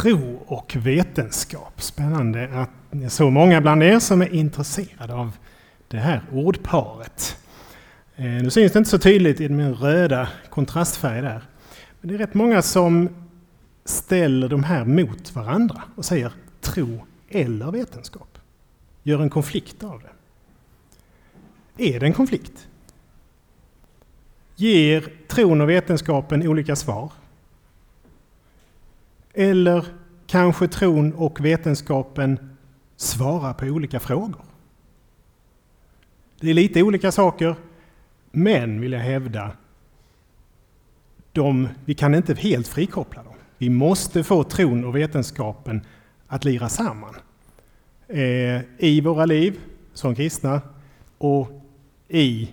Tro och vetenskap. Spännande att det är så många bland er som är intresserade av det här ordparet. Eh, nu syns det inte så tydligt i min röda kontrastfärg där. Men det är rätt många som ställer de här mot varandra och säger tro eller vetenskap. Gör en konflikt av det. Är det en konflikt? Ger tron och vetenskapen olika svar? Eller kanske tron och vetenskapen svarar på olika frågor? Det är lite olika saker, men vill jag hävda, de, vi kan inte helt frikoppla dem. Vi måste få tron och vetenskapen att lira samman eh, i våra liv som kristna och i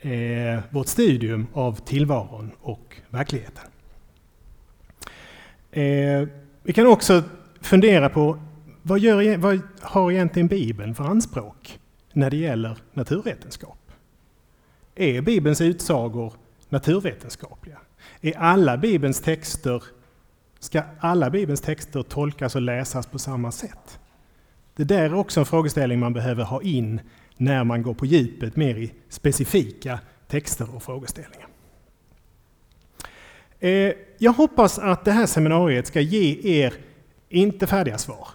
eh, vårt studium av tillvaron och verkligheten. Eh, vi kan också fundera på vad, gör, vad har egentligen Bibeln för anspråk när det gäller naturvetenskap? Är Bibelns utsagor naturvetenskapliga? Är alla Bibelns texter, ska alla Bibelns texter tolkas och läsas på samma sätt? Det där är också en frågeställning man behöver ha in när man går på djupet mer i specifika texter och frågeställningar. Eh, jag hoppas att det här seminariet ska ge er, inte färdiga svar.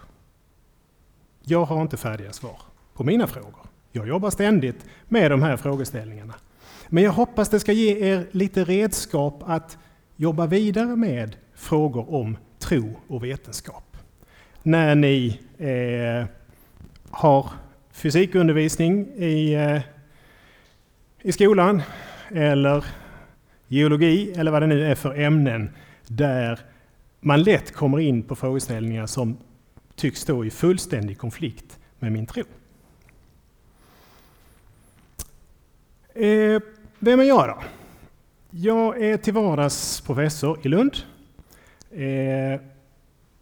Jag har inte färdiga svar på mina frågor. Jag jobbar ständigt med de här frågeställningarna. Men jag hoppas det ska ge er lite redskap att jobba vidare med frågor om tro och vetenskap. När ni eh, har fysikundervisning i, eh, i skolan eller geologi eller vad det nu är för ämnen där man lätt kommer in på frågeställningar som tycks stå i fullständig konflikt med min tro. Eh, vem är jag då? Jag är till vardags professor i Lund eh,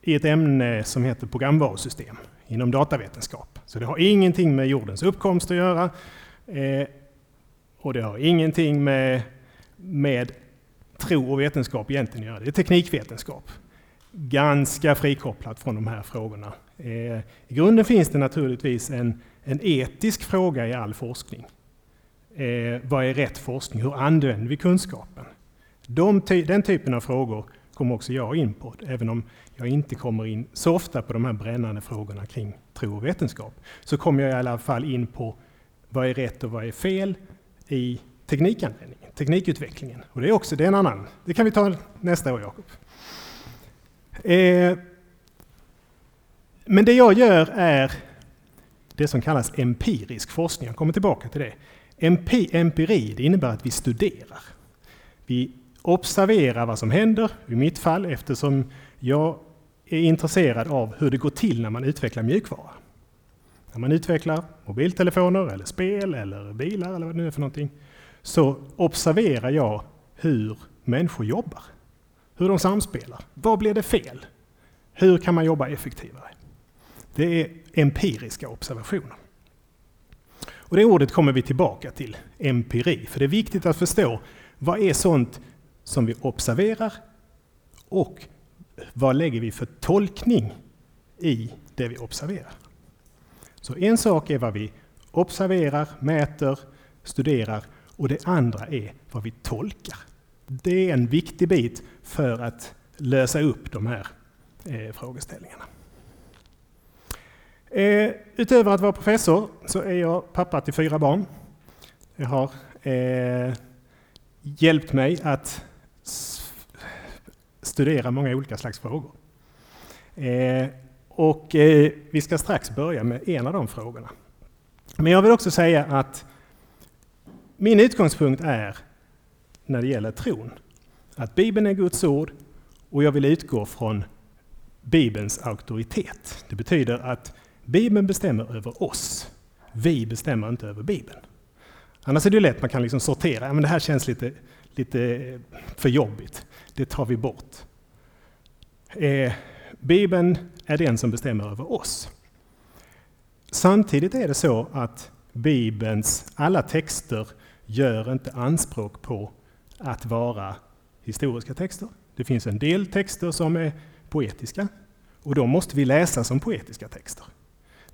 i ett ämne som heter programvarusystem inom datavetenskap. Så det har ingenting med jordens uppkomst att göra eh, och det har ingenting med, med tro och vetenskap egentligen göra. Det är teknikvetenskap. Ganska frikopplat från de här frågorna. Eh, I grunden finns det naturligtvis en, en etisk fråga i all forskning. Eh, vad är rätt forskning? Hur använder vi kunskapen? De, den typen av frågor kommer också jag in på, även om jag inte kommer in så ofta på de här brännande frågorna kring tro och vetenskap. Så kommer jag i alla fall in på vad är rätt och vad är fel i teknikanvändningen, teknikutvecklingen. Och det är också det är en annan, det kan vi ta nästa år Jakob. Eh, men det jag gör är det som kallas empirisk forskning. Jag kommer tillbaka till det. Empi, empiri det innebär att vi studerar. Vi observerar vad som händer, i mitt fall eftersom jag är intresserad av hur det går till när man utvecklar mjukvara. När man utvecklar mobiltelefoner, eller spel, eller bilar eller vad det nu är för någonting, så observerar jag hur människor jobbar. Hur de samspelar. Vad blir det fel? Hur kan man jobba effektivare? Det är empiriska observationer. Och det ordet kommer vi tillbaka till, empiri, för det är viktigt att förstå vad är sånt som vi observerar och vad lägger vi för tolkning i det vi observerar. Så en sak är vad vi observerar, mäter, studerar och det andra är vad vi tolkar. Det är en viktig bit för att lösa upp de här eh, frågeställningarna. Eh, utöver att vara professor så är jag pappa till fyra barn. Jag har eh, hjälpt mig att studera många olika slags frågor. Eh, och eh, vi ska strax börja med en av de frågorna. Men jag vill också säga att min utgångspunkt är, när det gäller tron, att Bibeln är Guds ord och jag vill utgå från Bibelns auktoritet. Det betyder att Bibeln bestämmer över oss. Vi bestämmer inte över Bibeln. Annars är det lätt, man kan liksom sortera, men det här känns lite, lite för jobbigt. Det tar vi bort. Eh, Bibeln är den som bestämmer över oss. Samtidigt är det så att Bibelns alla texter gör inte anspråk på att vara historiska texter. Det finns en del texter som är poetiska, Och då måste vi läsa som poetiska texter.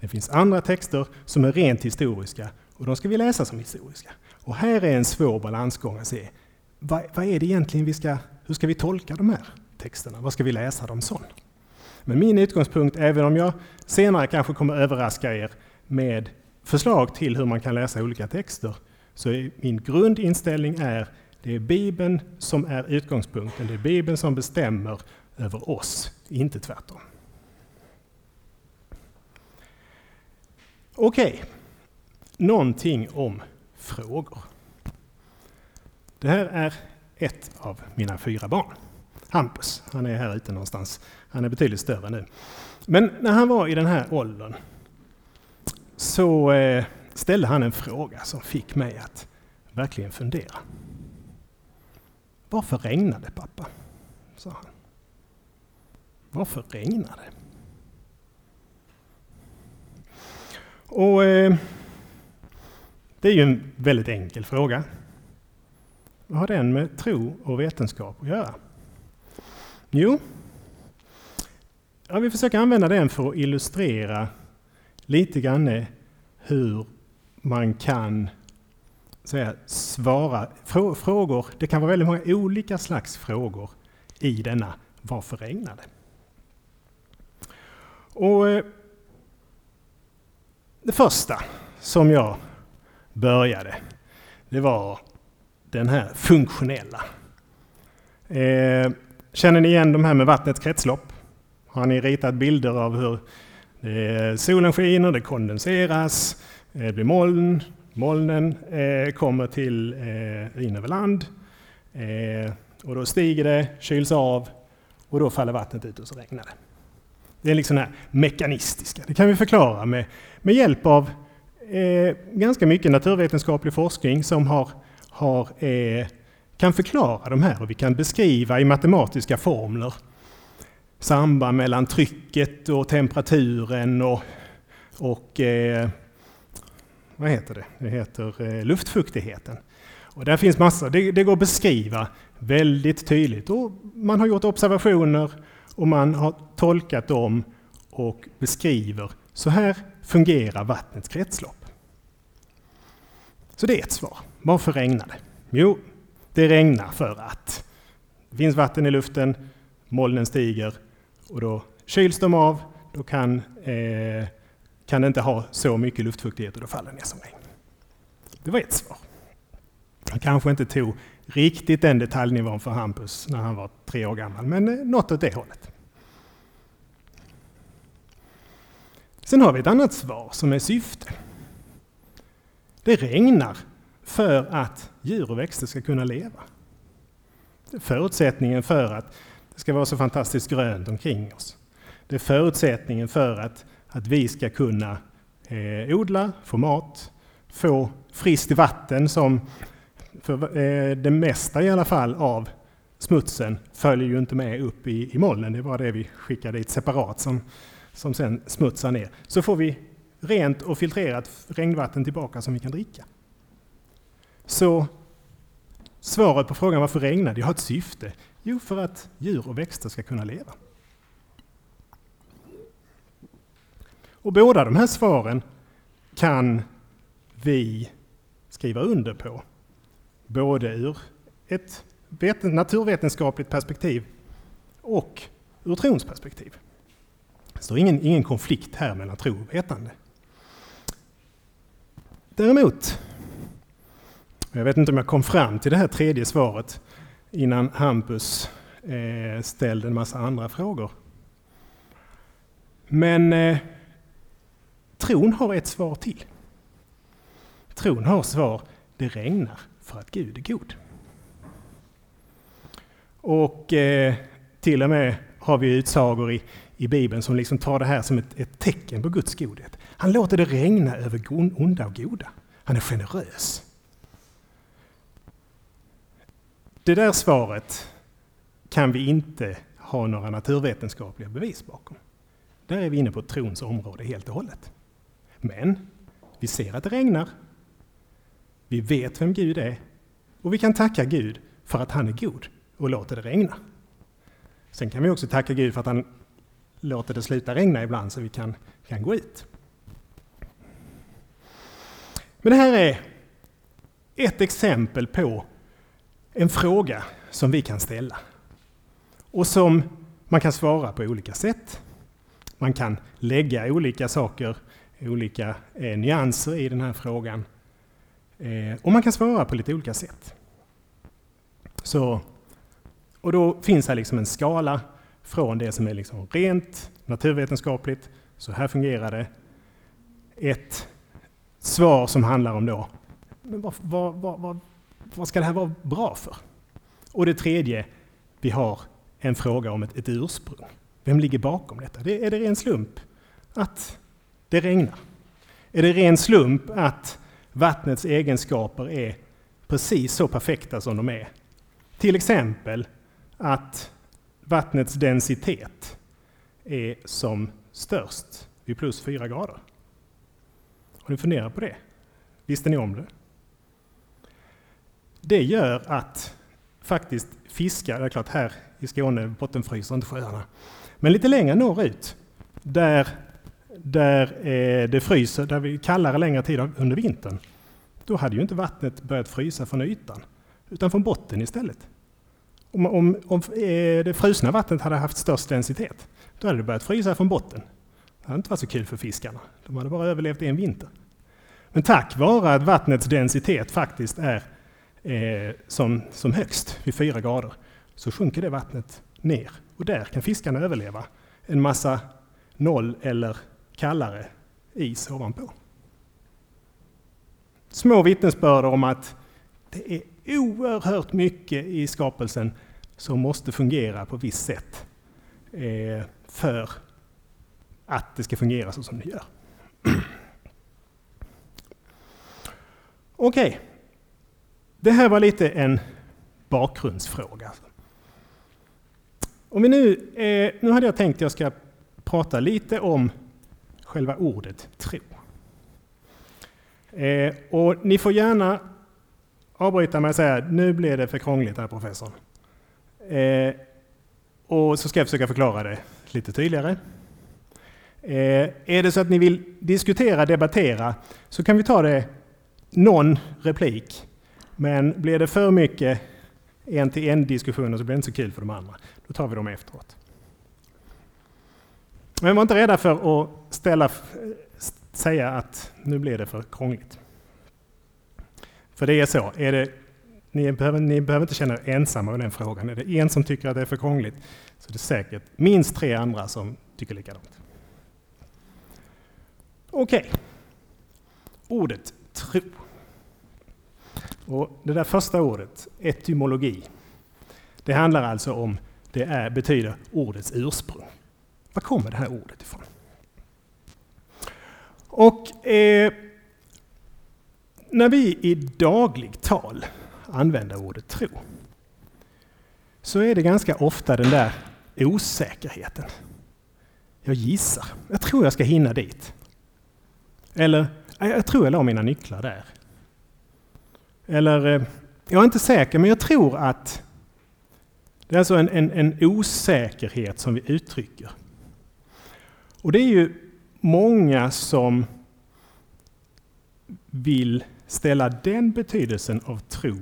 Det finns andra texter som är rent historiska och de ska vi läsa som historiska. Och här är en svår balansgång att se. Vad, vad är det egentligen vi ska, hur ska vi tolka de här texterna? Vad ska vi läsa dem som? Men min utgångspunkt, även om jag senare kanske kommer överraska er med förslag till hur man kan läsa olika texter, så min grundinställning är det är Bibeln som är utgångspunkten, det är Bibeln som bestämmer över oss, inte tvärtom. Okej, okay. någonting om frågor. Det här är ett av mina fyra barn. Hampus, han är här ute någonstans. Han är betydligt större nu. Men när han var i den här åldern så eh, ställde han en fråga som fick mig att verkligen fundera. Varför regnar det pappa? sa han. Varför regnar det? Och eh, Det är ju en väldigt enkel fråga. Vad har den med tro och vetenskap att göra? Jo, jag vill försöka använda den för att illustrera lite grann hur man kan säga, svara frågor. Det kan vara väldigt många olika slags frågor i denna Varför regnar det? Och eh, det första som jag började, det var den här funktionella. Eh, känner ni igen de här med vattnets kretslopp? Har ni ritat bilder av hur eh, solen skiner, det kondenseras, det blir moln, molnen eh, kommer till eh, in över land eh, och då stiger det, kyls av och då faller vattnet ut och så regnar det. Det är liksom det här mekanistiska. Det kan vi förklara med, med hjälp av eh, ganska mycket naturvetenskaplig forskning som har, har, eh, kan förklara de här och vi kan beskriva i matematiska formler samband mellan trycket och temperaturen och, och eh, vad heter det? Det heter eh, luftfuktigheten. Och där finns massor, det, det går att beskriva väldigt tydligt. Och man har gjort observationer och man har tolkat dem och beskriver så här fungerar vattnets kretslopp. Så det är ett svar. Varför regnar det? Jo, det regnar för att det finns vatten i luften, molnen stiger och då kyls de av, då kan, eh, kan det inte ha så mycket luftfuktighet och då faller det ner som regn. Det var ett svar. Han kanske inte tog riktigt den detaljnivån för Hampus när han var tre år gammal, men eh, något åt det hållet. Sen har vi ett annat svar som är syfte. Det regnar för att djur och växter ska kunna leva. Det är förutsättningen för att det ska vara så fantastiskt grönt omkring oss. Det är förutsättningen för att, att vi ska kunna eh, odla, få mat, få friskt vatten som för eh, det mesta i alla fall av smutsen följer ju inte med upp i, i molnen. Det var det vi skickade dit separat som, som sen smutsar ner. Så får vi rent och filtrerat regnvatten tillbaka som vi kan dricka. Så svaret på frågan varför regnar det har ett syfte. Jo, för att djur och växter ska kunna leva. Och båda de här svaren kan vi skriva under på både ur ett naturvetenskapligt perspektiv och ur trons perspektiv. Det står ingen, ingen konflikt här mellan tro och vetande. Däremot, jag vet inte om jag kom fram till det här tredje svaret innan Hampus eh, ställde en massa andra frågor. Men eh, tron har ett svar till. Tron har svar, det regnar för att Gud är god. Och eh, till och med har vi utsagor i, i Bibeln som liksom tar det här som ett, ett tecken på Guds godhet. Han låter det regna över onda och goda. Han är generös. Det där svaret kan vi inte ha några naturvetenskapliga bevis bakom. Där är vi inne på trons område helt och hållet. Men vi ser att det regnar vi vet vem Gud är och vi kan tacka Gud för att han är god och låter det regna. Sen kan vi också tacka Gud för att han låter det sluta regna ibland så vi kan, kan gå ut. Men det här är ett exempel på en fråga som vi kan ställa och som man kan svara på olika sätt. Man kan lägga olika saker, olika eh, nyanser i den här frågan. Eh, och man kan svara på lite olika sätt. Så, och då finns här liksom en skala från det som är liksom rent naturvetenskapligt, så här fungerar det. Ett svar som handlar om då, men vad, vad, vad, vad, ska det här vara bra för? Och det tredje, vi har en fråga om ett, ett ursprung. Vem ligger bakom detta? Det, är det ren slump att det regnar? Är det ren slump att vattnets egenskaper är precis så perfekta som de är? Till exempel att vattnets densitet är som störst vid plus 4 grader. Har ni funderat på det? Visste ni om det? Det gör att faktiskt fiskar, det är klart här i Skåne bottenfryser inte sjöarna, men lite längre norrut, där, där eh, det fryser, där vi kallare längre tid under vintern, då hade ju inte vattnet börjat frysa från ytan, utan från botten istället. Om, om, om eh, det frusna vattnet hade haft störst densitet, då hade det börjat frysa från botten. Det hade inte varit så kul för fiskarna. De hade bara överlevt en vinter. Men tack vare att vattnets densitet faktiskt är eh, som, som högst vid fyra grader, så sjunker det vattnet ner. Och där kan fiskarna överleva en massa noll eller kallare is ovanpå. Små vittnesbörd om att det är oerhört mycket i skapelsen som måste fungera på visst sätt eh, för att det ska fungera så som det gör. Okej, okay. det här var lite en bakgrundsfråga. Om vi nu, eh, nu hade jag tänkt att jag ska prata lite om själva ordet tro. Eh, och ni får gärna avbryta mig och säga nu blir det för krångligt här professorn. Eh, och så ska jag försöka förklara det lite tydligare. Eh, är det så att ni vill diskutera, debattera, så kan vi ta det någon replik. Men blir det för mycket en till en diskussioner så blir det inte så kul för de andra. Då tar vi dem efteråt. Men var inte rädda för att ställa, säga att nu blir det för krångligt. För det är så, är det, ni, behöver, ni behöver inte känna er ensamma med den frågan. Är det en som tycker att det är för krångligt så är det säkert minst tre andra som tycker likadant. Okej. Okay. Ordet tro. Och det där första ordet, etymologi, det handlar alltså om, det är, betyder ordets ursprung. Var kommer det här ordet ifrån? Och eh, när vi i dagligt tal använder ordet tro, så är det ganska ofta den där osäkerheten. Jag gissar. Jag tror jag ska hinna dit. Eller, jag tror jag la mina nycklar där. Eller, eh, jag är inte säker, men jag tror att det är alltså en, en, en osäkerhet som vi uttrycker. Och det är ju många som vill ställa den betydelsen av tro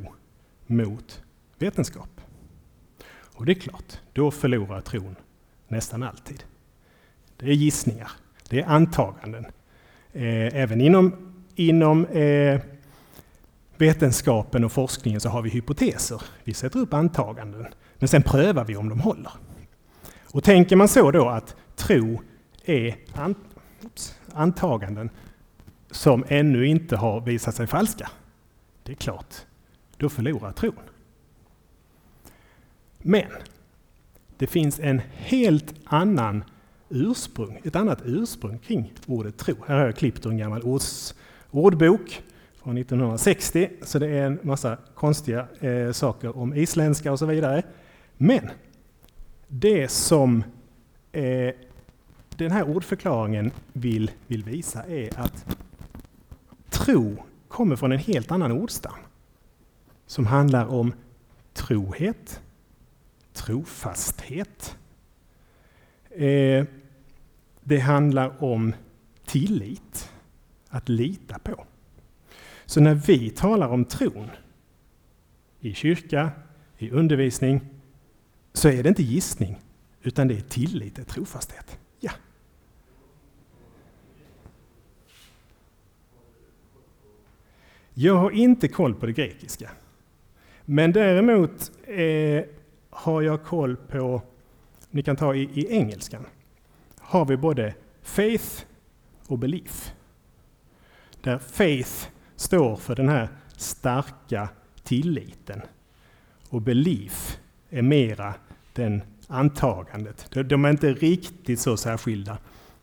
mot vetenskap. Och det är klart, då förlorar tron nästan alltid. Det är gissningar, det är antaganden. Eh, även inom, inom eh, vetenskapen och forskningen så har vi hypoteser. Vi sätter upp antaganden, men sen prövar vi om de håller. Och tänker man så då att tro är antaganden som ännu inte har visat sig falska, det är klart, då förlorar tron. Men det finns en helt annan ursprung, ett annat ursprung kring ordet tro. Här har jag klippt ur en gammal ords, ordbok från 1960, så det är en massa konstiga eh, saker om isländska och så vidare. Men det som eh, den här ordförklaringen vill, vill visa är att tro kommer från en helt annan ordstam som handlar om trohet, trofasthet. Eh, det handlar om tillit, att lita på. Så när vi talar om tron i kyrka, i undervisning, så är det inte gissning, utan det är tillit, det är trofasthet. Ja. Jag har inte koll på det grekiska. Men däremot eh, har jag koll på, ni kan ta i, i engelskan, har vi både faith och belief. Där faith står för den här starka tilliten. Och belief är mera den antagandet. De är inte riktigt så särskilda.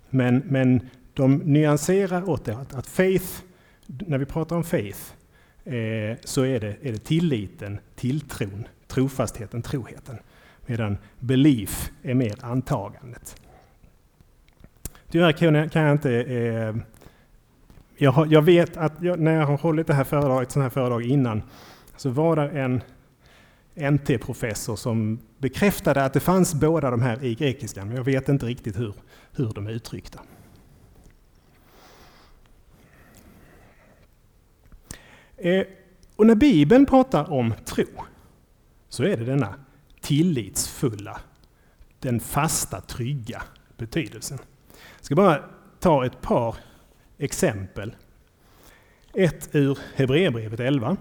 Men, men de nyanserar åt det att, att faith, när vi pratar om faith, eh, så är det, är det tilliten, tilltron, trofastheten, troheten. Medan belief är mer antagandet. Tyvärr kan, kan jag inte... Eh, jag, har, jag, vet att jag, när jag har hållit det här föredraget, sån här föredrag innan, så var det en NT-professor som bekräftade att det fanns båda de här i grekiskan, men jag vet inte riktigt hur, hur de är uttryckta. Eh, och när Bibeln pratar om tro, så är det denna tillitsfulla, den fasta, trygga betydelsen. Jag ska bara ta ett par exempel. Ett ur Hebreerbrevet 11.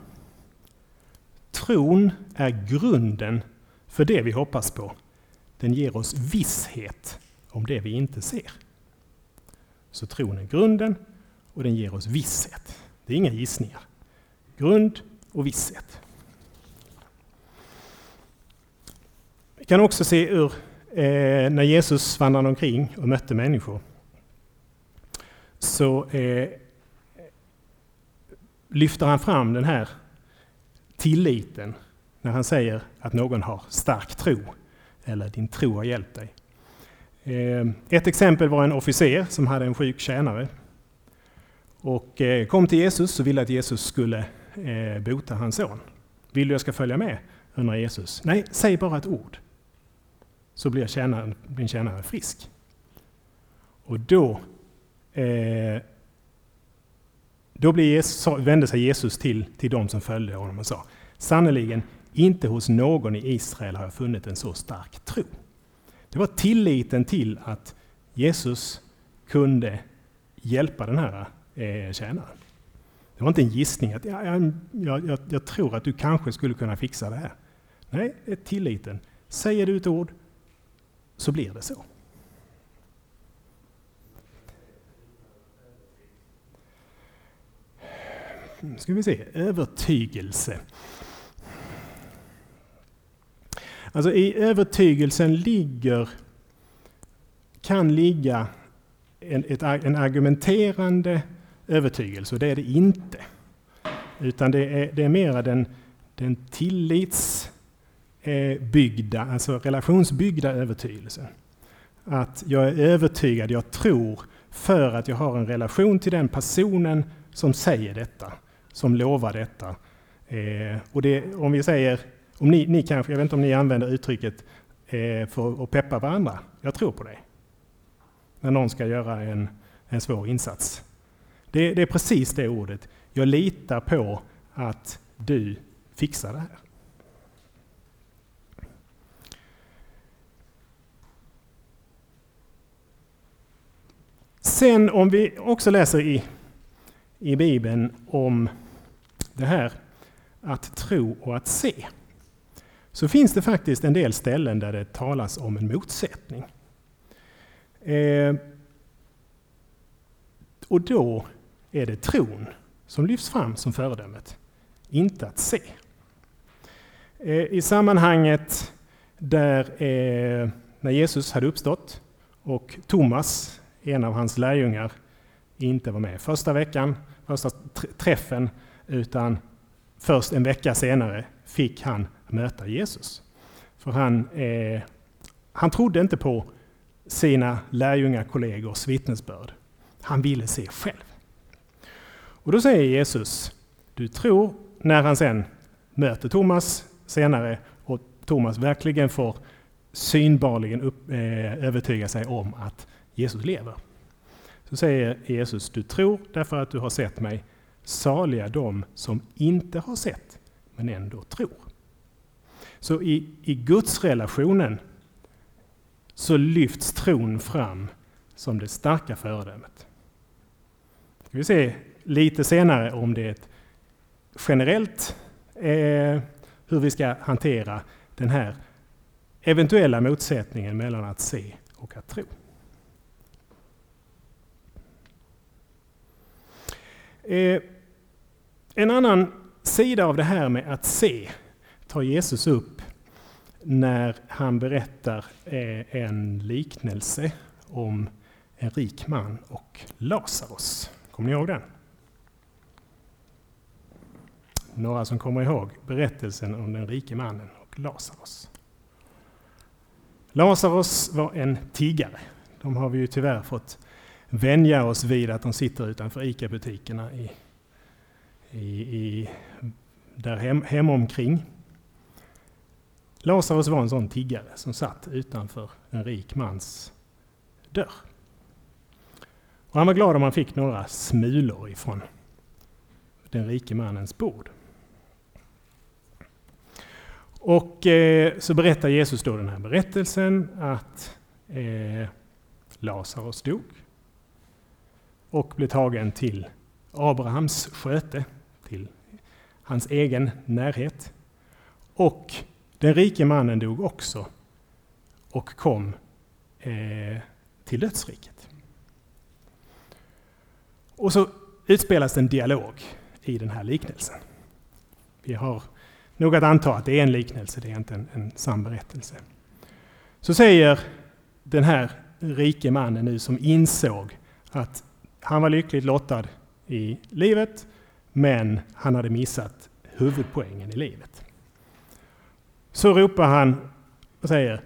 Tron är grunden för det vi hoppas på. Den ger oss visshet om det vi inte ser. Så tron är grunden och den ger oss visshet. Det är inga gissningar. Grund och visshet. Vi kan också se ur eh, när Jesus vandrade omkring och mötte människor. Så eh, lyfter han fram den här tilliten när han säger att någon har stark tro eller din tro har hjälpt dig. Eh, ett exempel var en officer som hade en sjuk tjänare och eh, kom till Jesus och ville att Jesus skulle eh, bota hans son. Vill du jag ska följa med? undrar Jesus. Nej, säg bara ett ord så blir tjänaren, din tjänare frisk. Och då, eh, då blir Jesus, vände sig Jesus till, till de som följde honom och sa Sannerligen, inte hos någon i Israel har jag funnit en så stark tro. Det var tilliten till att Jesus kunde hjälpa den här eh, tjänaren. Det var inte en gissning att jag, jag, jag, jag tror att du kanske skulle kunna fixa det här. Nej, det är tilliten. Säger du ett ord så blir det så. Nu ska vi se, övertygelse. Alltså i övertygelsen ligger, kan ligga en, ett, en argumenterande övertygelse, och det är det inte. Utan det är, det är mera den, den tillitsbyggda, alltså relationsbyggda övertygelsen. Att jag är övertygad, jag tror, för att jag har en relation till den personen som säger detta, som lovar detta. Eh, och det, om vi säger, om ni, ni kanske, jag vet inte om ni använder uttrycket eh, för att peppa varandra. Jag tror på dig. När någon ska göra en, en svår insats. Det, det är precis det ordet. Jag litar på att du fixar det här. Sen om vi också läser i, i Bibeln om det här att tro och att se, så finns det faktiskt en del ställen där det talas om en motsättning. Eh, och då är det tron som lyfts fram som föredömet, inte att se. Eh, I sammanhanget där eh, när Jesus hade uppstått och Thomas en av hans lärjungar inte var med första veckan, första träffen, utan först en vecka senare fick han möta Jesus. För han, eh, han trodde inte på sina lärjungakollegors vittnesbörd. Han ville se själv. Och då säger Jesus, du tror, när han sen möter Thomas senare och Thomas verkligen får synbarligen upp, eh, övertyga sig om att Jesus lever. Så säger Jesus, du tror därför att du har sett mig. Saliga de som inte har sett, men ändå tror. Så i, i gudsrelationen så lyfts tron fram som det starka föredömet. Ska vi se lite senare om det är ett generellt eh, hur vi ska hantera den här eventuella motsättningen mellan att se och att tro. Eh, en annan sida av det här med att se tar Jesus upp när han berättar eh, en liknelse om en rik man och Lazarus. Kommer ni ihåg den? Några som kommer ihåg berättelsen om den rike mannen och Lazarus. Lazarus var en tiggare. De har vi ju tyvärr fått vänja oss vid att de sitter utanför ICA-butikerna i, i, i, där hem, hemomkring. Lazarus var en sån tiggare som satt utanför en rik mans dörr. Och han var glad om han fick några smulor ifrån den rike mannens bord. Och eh, så berättar Jesus då den här berättelsen att eh, Lazarus dog och blev tagen till Abrahams sköte, till hans egen närhet. Och den rike mannen dog också och kom eh, till dödsriket. Och så utspelas en dialog i den här liknelsen. Vi har nog att anta att det är en liknelse, det är inte en, en sann berättelse. Så säger den här rike mannen nu som insåg att han var lyckligt lottad i livet, men han hade missat huvudpoängen i livet. Så ropar han och säger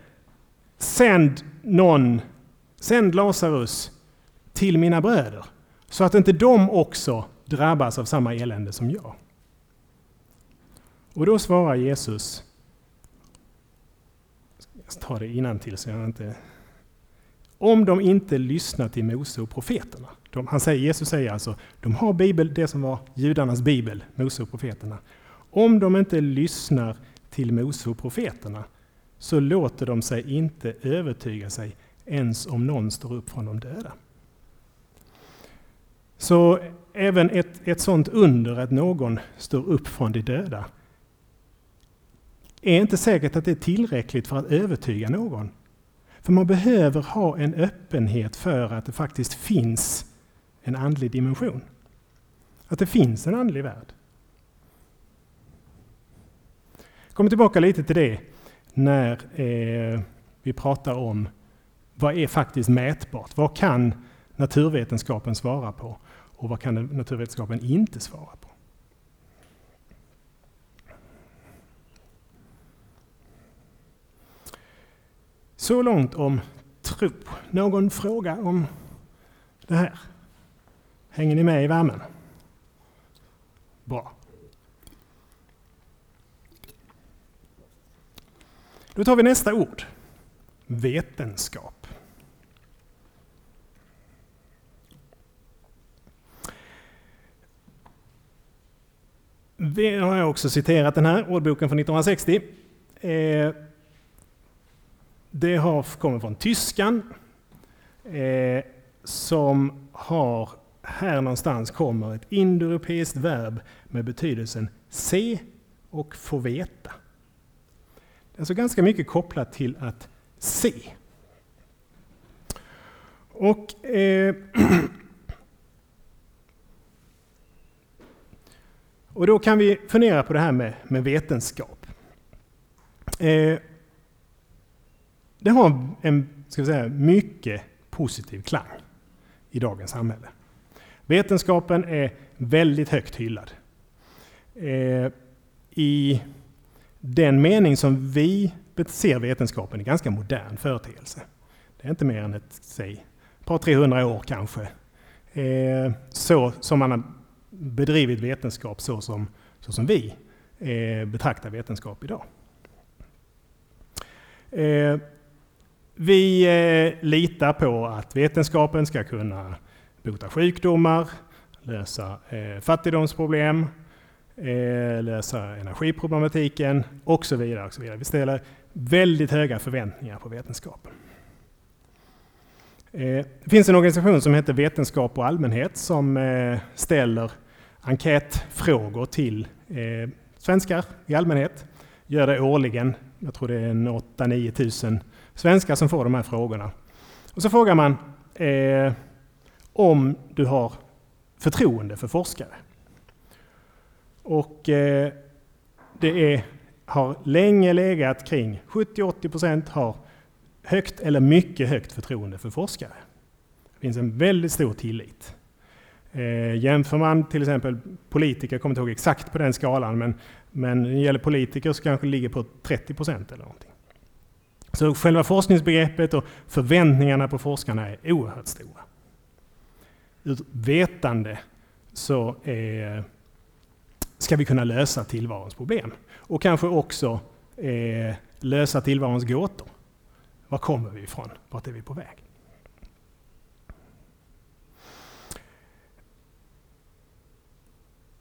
Sänd någon, sänd Lazarus till mina bröder så att inte de också drabbas av samma elände som jag. Och då svarar Jesus, jag tar det till så jag inte... Om de inte lyssnar till Mose och profeterna. De, han säger, Jesus säger alltså, de har bibel, det som var judarnas bibel, Mose och profeterna. Om de inte lyssnar till Mose och profeterna så låter de sig inte övertyga sig ens om någon står upp från de döda. Så även ett, ett sådant under att någon står upp från de döda är inte säkert att det är tillräckligt för att övertyga någon. För man behöver ha en öppenhet för att det faktiskt finns en andlig dimension. Att det finns en andlig värld. Jag kommer tillbaka lite till det när eh, vi pratar om vad är faktiskt mätbart? Vad kan naturvetenskapen svara på? Och vad kan naturvetenskapen inte svara på? Så långt om tro. Någon fråga om det här? Hänger ni med i värmen? Bra. Då tar vi nästa ord. Vetenskap. Vi har jag också citerat den här ordboken från 1960. Det har kommit från tyskan eh, som har, här någonstans kommer ett indoeuropeiskt verb med betydelsen se och få veta. Det är alltså ganska mycket kopplat till att se. Och eh, Och då kan vi fundera på det här med, med vetenskap. Eh, det har en ska vi säga, mycket positiv klang i dagens samhälle. Vetenskapen är väldigt högt hyllad. Eh, I den mening som vi ser vetenskapen är ganska modern företeelse. Det är inte mer än ett, säg, par 300 år kanske. Eh, så som man har bedrivit vetenskap så som, så som vi eh, betraktar vetenskap idag. Eh, vi eh, litar på att vetenskapen ska kunna bota sjukdomar, lösa eh, fattigdomsproblem, eh, lösa energiproblematiken och så vidare. Och så vidare. Vi ställer väldigt höga förväntningar på vetenskapen. Eh, det finns en organisation som heter Vetenskap och allmänhet som eh, ställer enkätfrågor till eh, svenskar i allmänhet. Gör det årligen. Jag tror det är 8-9 tusen svenskar som får de här frågorna. Och så frågar man eh, om du har förtroende för forskare. Och eh, det är, har länge legat kring 70-80 procent har högt eller mycket högt förtroende för forskare. Det finns en väldigt stor tillit. Eh, jämför man till exempel politiker, jag kommer inte ihåg exakt på den skalan, men, men när det gäller politiker så kanske det ligger på 30 procent eller någonting. Så själva forskningsbegreppet och förväntningarna på forskarna är oerhört stora. Ur vetande så är, ska vi kunna lösa tillvarons problem. Och kanske också eh, lösa tillvarons gåtor. Var kommer vi ifrån? Vart är vi på väg?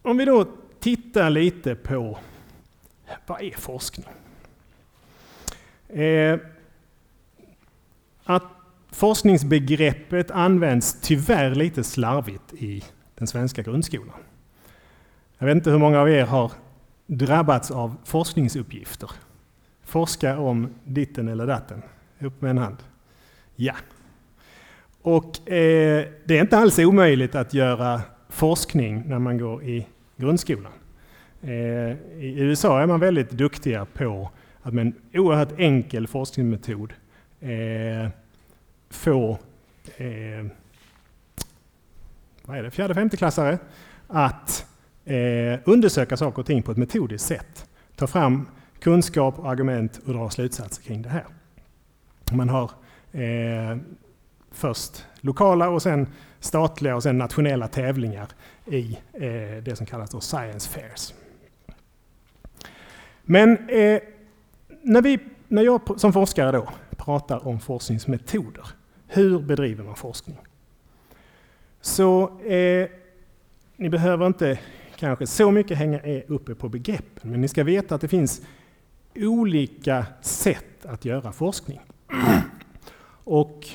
Om vi då tittar lite på vad är forskning? Eh, att forskningsbegreppet används tyvärr lite slarvigt i den svenska grundskolan. Jag vet inte hur många av er har drabbats av forskningsuppgifter. Forska om ditten eller datten. Upp med en hand. Ja. Och eh, det är inte alls omöjligt att göra forskning när man går i grundskolan. Eh, I USA är man väldigt duktiga på att med en oerhört enkel forskningsmetod eh, få eh, vad är det, fjärde femteklassare att eh, undersöka saker och ting på ett metodiskt sätt. Ta fram kunskap och argument och dra slutsatser kring det här. Man har eh, först lokala och sen statliga och sen nationella tävlingar i eh, det som kallas då science fairs. Men eh, när, vi, när jag som forskare då pratar om forskningsmetoder, hur bedriver man forskning? Så eh, ni behöver inte kanske så mycket hänga er uppe på begreppen, men ni ska veta att det finns olika sätt att göra forskning. Och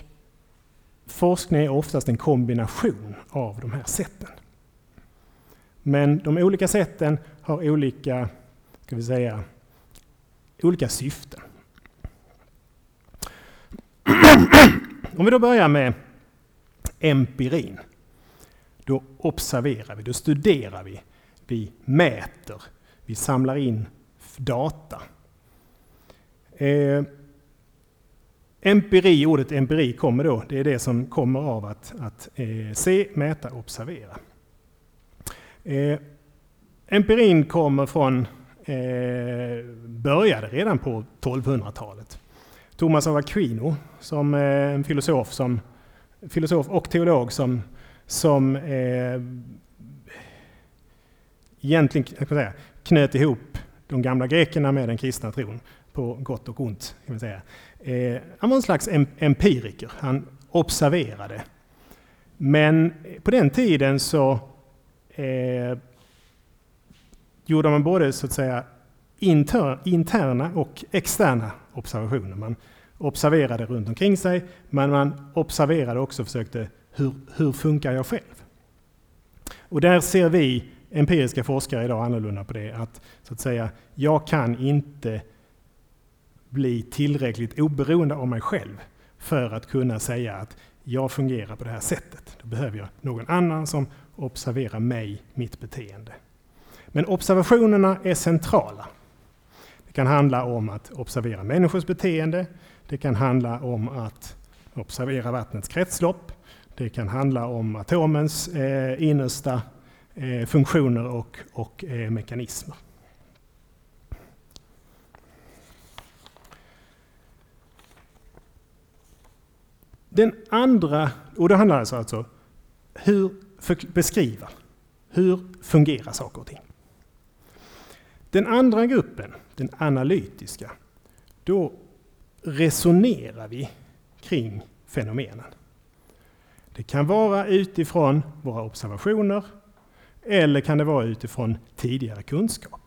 forskning är oftast en kombination av de här sätten. Men de olika sätten har olika, ska vi säga, olika syften. Om vi då börjar med empirin. Då observerar vi, då studerar vi, vi mäter, vi samlar in data. Eh, empiri, ordet empiri kommer då, det är det som kommer av att, att eh, se, mäta, observera. Eh, empirin kommer från eh, började redan på 1200-talet. Thomas av Aquino, som eh, en filosof, som, filosof och teolog som, som eh, egentligen jag säga, knöt ihop de gamla grekerna med den kristna tron på gott och ont. Kan man säga. Eh, han var en slags empiriker, han observerade. Men på den tiden så eh, gjorde man både så att säga inter, interna och externa observationer. Man observerade runt omkring sig, men man observerade också och försökte hur, hur funkar jag själv? Och där ser vi empiriska forskare idag annorlunda på det, att så att säga, jag kan inte bli tillräckligt oberoende av mig själv för att kunna säga att jag fungerar på det här sättet. Då behöver jag någon annan som observerar mig, mitt beteende. Men observationerna är centrala. Det kan handla om att observera människors beteende. Det kan handla om att observera vattnets kretslopp. Det kan handla om atomens eh, innersta eh, funktioner och, och eh, mekanismer. Den andra, och det handlar alltså, alltså hur beskriva, hur fungerar saker och ting? Den andra gruppen, den analytiska, då resonerar vi kring fenomenen. Det kan vara utifrån våra observationer eller kan det vara utifrån tidigare kunskap.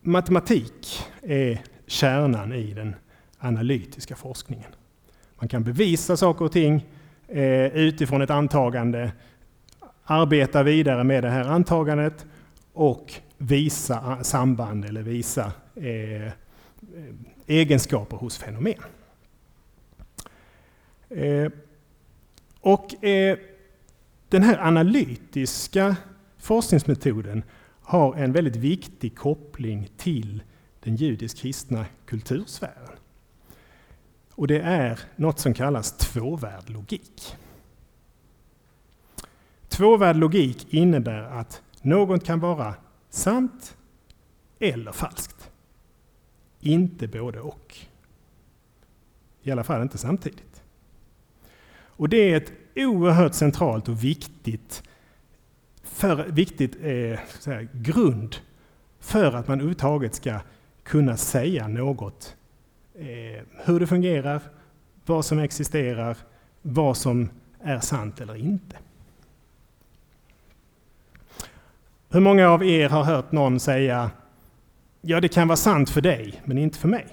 Matematik är kärnan i den analytiska forskningen. Man kan bevisa saker och ting eh, utifrån ett antagande, arbeta vidare med det här antagandet och visa samband eller visa eh, eh, egenskaper hos fenomen. Eh, och eh, den här analytiska forskningsmetoden har en väldigt viktig koppling till den judisk-kristna kultursfären. Och det är något som kallas tvåvärd logik. Tvåvärd logik innebär att något kan vara sant eller falskt. Inte både och. I alla fall inte samtidigt. Och det är ett oerhört centralt och viktigt, för, viktigt eh, här, grund för att man överhuvudtaget ska kunna säga något. Eh, hur det fungerar, vad som existerar, vad som är sant eller inte. Hur många av er har hört någon säga Ja, det kan vara sant för dig, men inte för mig.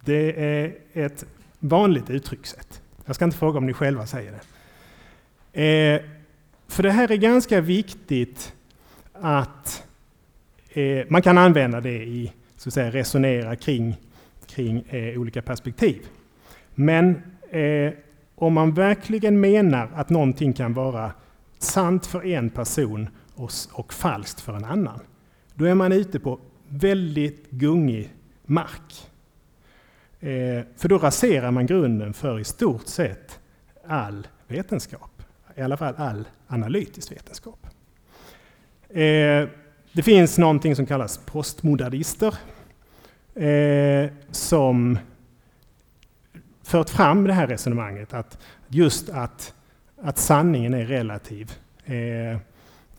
Det är ett vanligt uttryckssätt. Jag ska inte fråga om ni själva säger det. Eh, för det här är ganska viktigt att eh, man kan använda det i så att säga, resonera kring, kring eh, olika perspektiv. Men eh, om man verkligen menar att någonting kan vara sant för en person och, och falskt för en annan, då är man ute på väldigt gungig mark. Eh, för då raserar man grunden för i stort sett all vetenskap. I alla fall all analytisk vetenskap. Eh, det finns någonting som kallas postmodernister eh, som fört fram det här resonemanget att just att, att sanningen är relativ. Eh,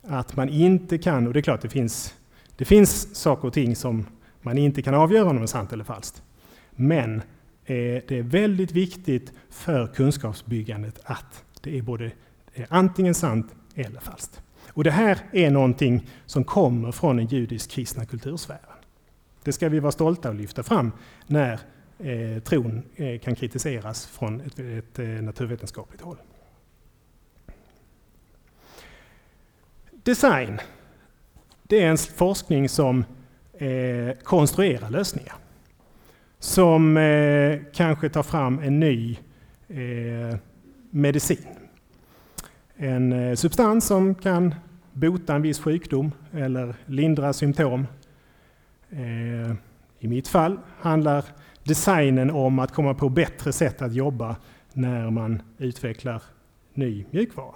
att man inte kan, och det är klart det finns, det finns saker och ting som man inte kan avgöra om det är sant eller falskt. Men eh, det är väldigt viktigt för kunskapsbyggandet att det är både eh, antingen sant eller falskt. Och det här är någonting som kommer från den judisk-kristna kultursfären. Det ska vi vara stolta och lyfta fram när eh, tron eh, kan kritiseras från ett, ett eh, naturvetenskapligt håll. Design, det är en forskning som eh, konstruerar lösningar som eh, kanske tar fram en ny eh, medicin. En eh, substans som kan bota en viss sjukdom eller lindra symptom. Eh, I mitt fall handlar designen om att komma på bättre sätt att jobba när man utvecklar ny mjukvara.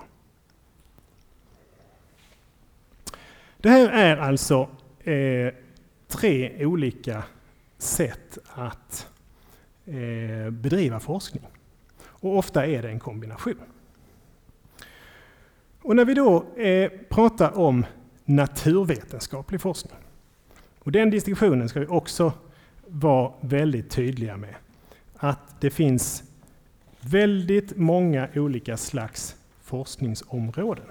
Det här är alltså eh, tre olika sätt att eh, bedriva forskning. Och ofta är det en kombination. Och när vi då eh, pratar om naturvetenskaplig forskning, och den distinktionen ska vi också vara väldigt tydliga med, att det finns väldigt många olika slags forskningsområden.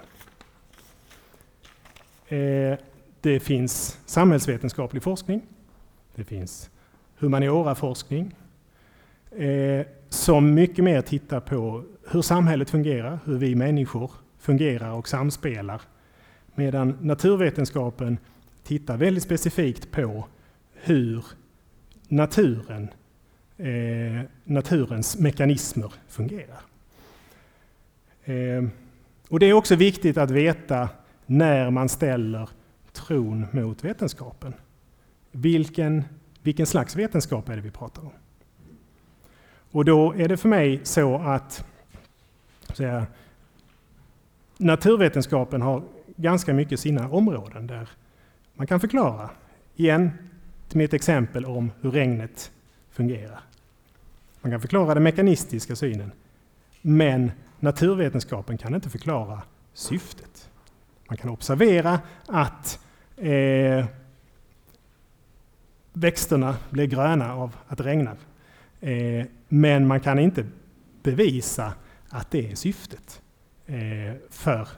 Eh, det finns samhällsvetenskaplig forskning, det finns humanioraforskning eh, som mycket mer tittar på hur samhället fungerar, hur vi människor fungerar och samspelar. Medan naturvetenskapen tittar väldigt specifikt på hur naturen, eh, naturens mekanismer fungerar. Eh, och det är också viktigt att veta när man ställer tron mot vetenskapen. Vilken vilken slags vetenskap är det vi pratar om? Och då är det för mig så att säga, naturvetenskapen har ganska mycket sina områden där man kan förklara, igen till mitt exempel om hur regnet fungerar. Man kan förklara den mekanistiska synen, men naturvetenskapen kan inte förklara syftet. Man kan observera att eh, växterna blir gröna av att det regnar. Eh, men man kan inte bevisa att det är syftet eh, för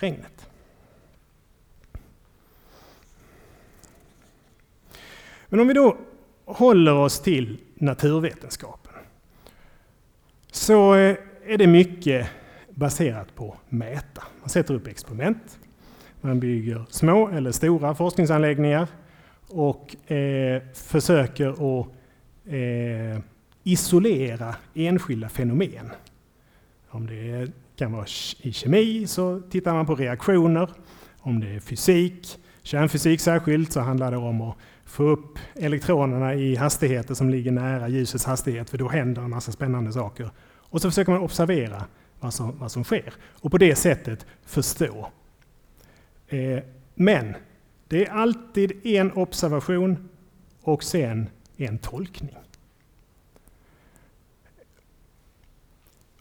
regnet. Men om vi då håller oss till naturvetenskapen så eh, är det mycket baserat på mäta. Man sätter upp experiment, man bygger små eller stora forskningsanläggningar och eh, försöker att eh, isolera enskilda fenomen. Om det kan vara i kemi så tittar man på reaktioner. Om det är fysik, kärnfysik särskilt, så handlar det om att få upp elektronerna i hastigheter som ligger nära ljusets hastighet, för då händer en massa spännande saker. Och så försöker man observera vad som, vad som sker och på det sättet förstå. Eh, men det är alltid en observation och sen en tolkning.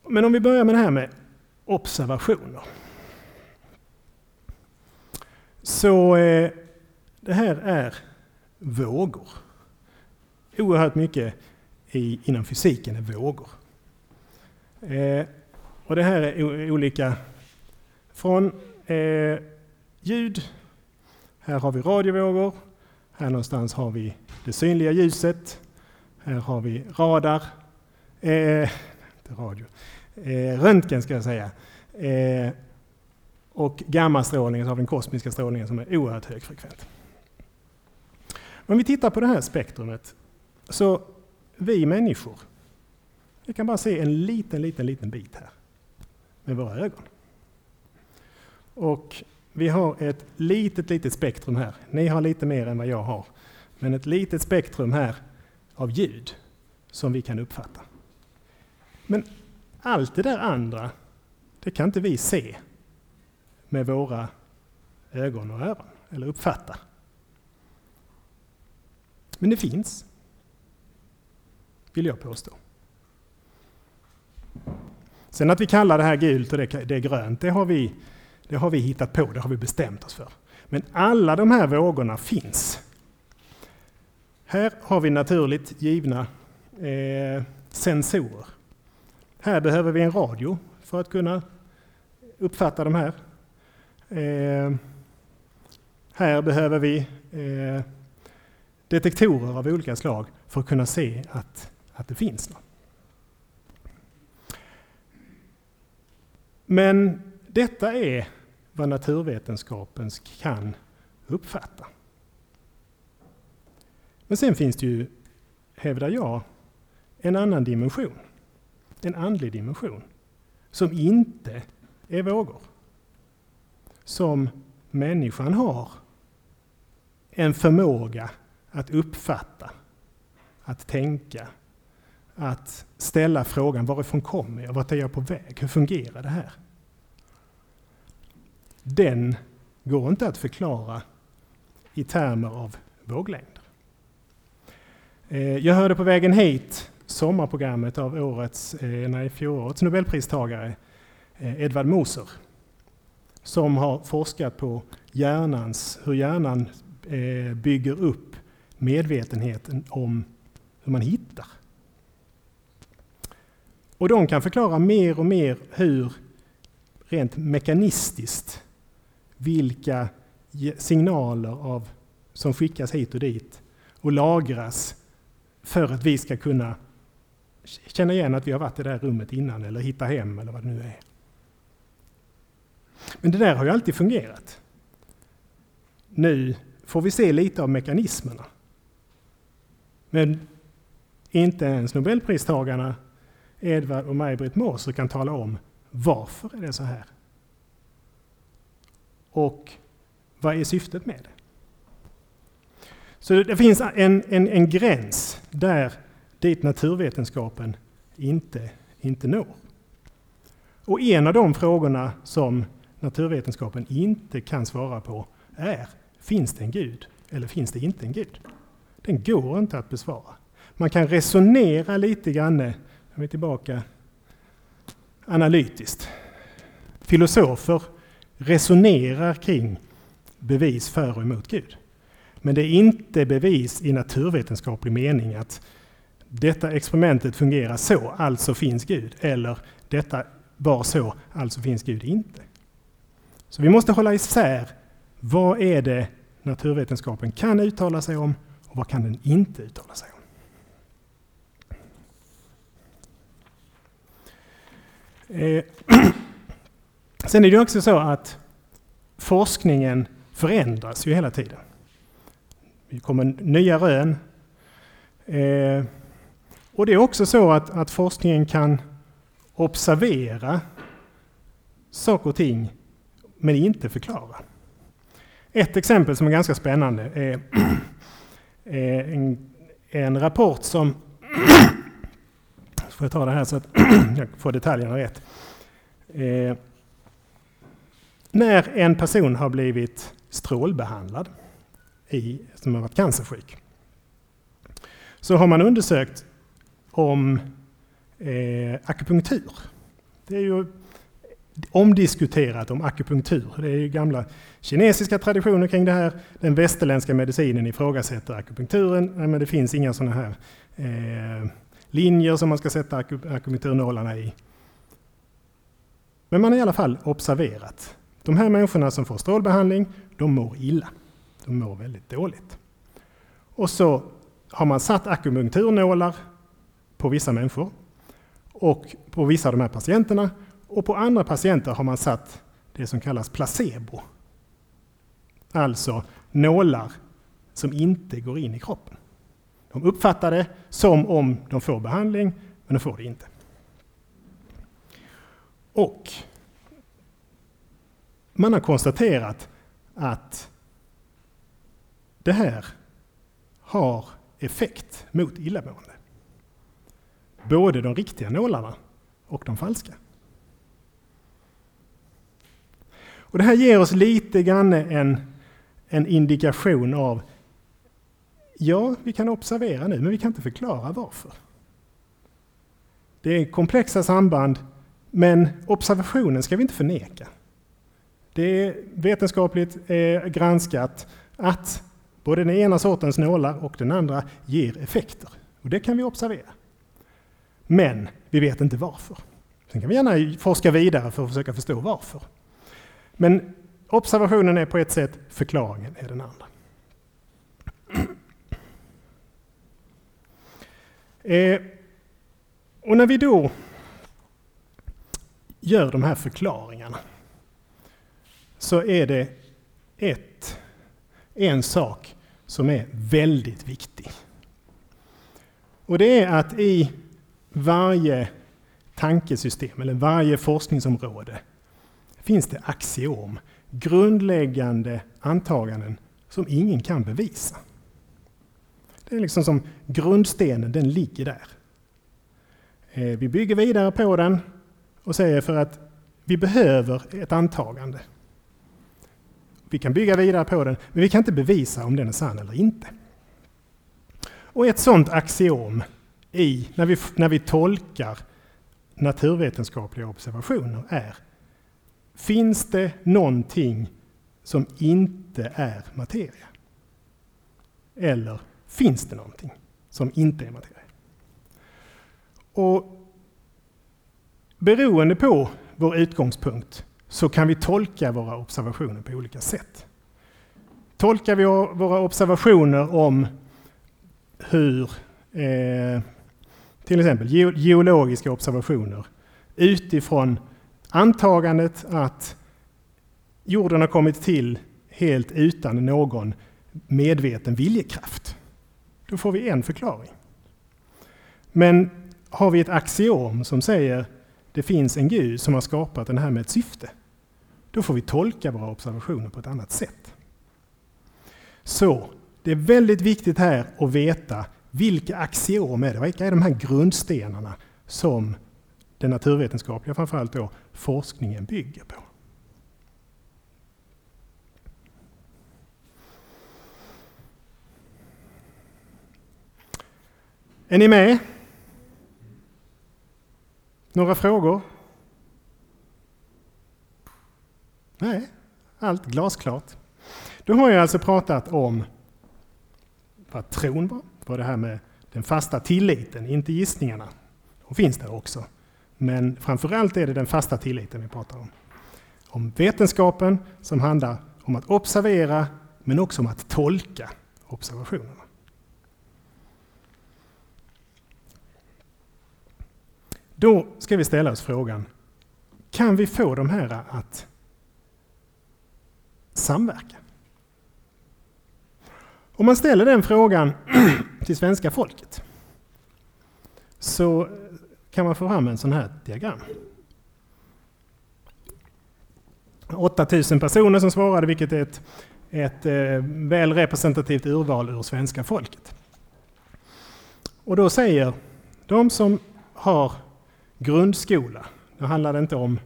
Men om vi börjar med det här med observationer. Så eh, det här är vågor. Oerhört mycket i, inom fysiken är vågor. Eh, och det här är olika. Från eh, ljud, här har vi radiovågor, här någonstans har vi det synliga ljuset, här har vi radar, eh, radio, eh, röntgen ska jag säga. Eh, och gammastrålningen, så har vi den kosmiska strålningen som är oerhört högfrekvent. Om vi tittar på det här spektrumet, så vi människor, vi kan bara se en liten, liten, liten bit här med våra ögon. Och vi har ett litet, litet spektrum här. Ni har lite mer än vad jag har. Men ett litet spektrum här av ljud som vi kan uppfatta. Men allt det där andra, det kan inte vi se med våra ögon och öron, eller uppfatta. Men det finns, vill jag påstå. Sen att vi kallar det här gult och det, är grönt, det har, vi, det har vi hittat på, det har vi bestämt oss för. Men alla de här vågorna finns. Här har vi naturligt givna eh, sensorer. Här behöver vi en radio för att kunna uppfatta de här. Eh, här behöver vi eh, detektorer av olika slag för att kunna se att, att det finns något. Men detta är vad naturvetenskapen kan uppfatta. Men sen finns det ju, hävdar jag, en annan dimension. En andlig dimension. Som inte är vågor. Som människan har en förmåga att uppfatta, att tänka, att ställa frågan varifrån kommer jag, vart är jag på väg, hur fungerar det här? Den går inte att förklara i termer av våglängder. Eh, jag hörde på vägen hit sommarprogrammet av årets, eh, nej, fjolårets nobelpristagare eh, Edvard Moser som har forskat på hjärnans, hur hjärnan bygger upp medvetenheten om hur man hittar. Och de kan förklara mer och mer hur, rent mekanistiskt, vilka signaler av, som skickas hit och dit och lagras för att vi ska kunna känna igen att vi har varit i det där rummet innan eller hitta hem eller vad det nu är. Men det där har ju alltid fungerat. Nu får vi se lite av mekanismerna. Men inte ens Nobelpristagarna Edvard och Maj-Britt Moser kan tala om varför är det så här? Och vad är syftet med det? Så det finns en, en, en gräns där dit naturvetenskapen inte, inte når. Och en av de frågorna som naturvetenskapen inte kan svara på är, finns det en gud eller finns det inte en gud? Den går inte att besvara. Man kan resonera lite grann, är vi tillbaka, analytiskt. Filosofer resonerar kring bevis för och emot Gud. Men det är inte bevis i naturvetenskaplig mening att detta experimentet fungerar så, alltså finns Gud. Eller detta var så, alltså finns Gud inte. Så vi måste hålla isär vad är det naturvetenskapen kan uttala sig om och vad kan den inte uttala sig om. Eh, sen är det också så att forskningen förändras ju hela tiden. Det kommer nya rön. Eh, och det är också så att, att forskningen kan observera saker och ting men inte förklara. Ett exempel som är ganska spännande är eh, en, en rapport som får jag ta det här så att jag får detaljerna rätt. Eh, när en person har blivit strålbehandlad, i, som har varit cancersjuk, så har man undersökt om eh, akupunktur. Det är ju omdiskuterat om akupunktur. Det är ju gamla kinesiska traditioner kring det här. Den västerländska medicinen ifrågasätter akupunkturen. men det finns inga sådana här eh, linjer som man ska sätta akupunkturnålarna i. Men man har i alla fall observerat. De här människorna som får strålbehandling, de mår illa. De mår väldigt dåligt. Och så har man satt akupunkturnålar på vissa människor och på vissa av de här patienterna. Och på andra patienter har man satt det som kallas placebo. Alltså nålar som inte går in i kroppen. De uppfattar det som om de får behandling, men de får det inte. Och man har konstaterat att det här har effekt mot illamående. Både de riktiga nålarna och de falska. Och det här ger oss lite grann en, en indikation av Ja, vi kan observera nu, men vi kan inte förklara varför. Det är komplexa samband, men observationen ska vi inte förneka. Det är vetenskapligt eh, granskat att både den ena sortens nålar och den andra ger effekter. Och det kan vi observera. Men vi vet inte varför. Sen kan vi gärna forska vidare för att försöka förstå varför. Men observationen är på ett sätt, förklaringen är den andra. Eh, och när vi då gör de här förklaringarna så är det ett, en sak som är väldigt viktig. Och det är att i varje tankesystem eller varje forskningsområde finns det axiom, grundläggande antaganden som ingen kan bevisa. Det är liksom som grundstenen, den ligger där. Eh, vi bygger vidare på den och säger för att vi behöver ett antagande. Vi kan bygga vidare på den, men vi kan inte bevisa om den är sann eller inte. Och ett sådant axiom i, när, vi, när vi tolkar naturvetenskapliga observationer är Finns det någonting som inte är materia? Eller finns det någonting som inte är materia? Och beroende på vår utgångspunkt så kan vi tolka våra observationer på olika sätt. Tolkar vi våra observationer om hur eh, till exempel geologiska observationer utifrån antagandet att jorden har kommit till helt utan någon medveten viljekraft. Då får vi en förklaring. Men har vi ett axiom som säger det finns en gud som har skapat den här med ett syfte, då får vi tolka våra observationer på ett annat sätt. Så det är väldigt viktigt här att veta vilka axiom är det? Vilka är de här grundstenarna som den naturvetenskapliga framförallt då, forskningen bygger på? Är ni med? Några frågor? Nej, allt glasklart. Då har jag alltså pratat om vad tron var, vad det här med den fasta tilliten, inte gissningarna. De finns där också. Men framförallt är det den fasta tilliten vi pratar om. Om vetenskapen som handlar om att observera men också om att tolka observationerna. Då ska vi ställa oss frågan, kan vi få de här att samverka? Om man ställer den frågan till svenska folket så kan man få fram en sån här diagram. 8000 personer som svarade, vilket är ett, ett eh, väl representativt urval ur svenska folket. Och då säger de som har grundskola, Det handlar det inte om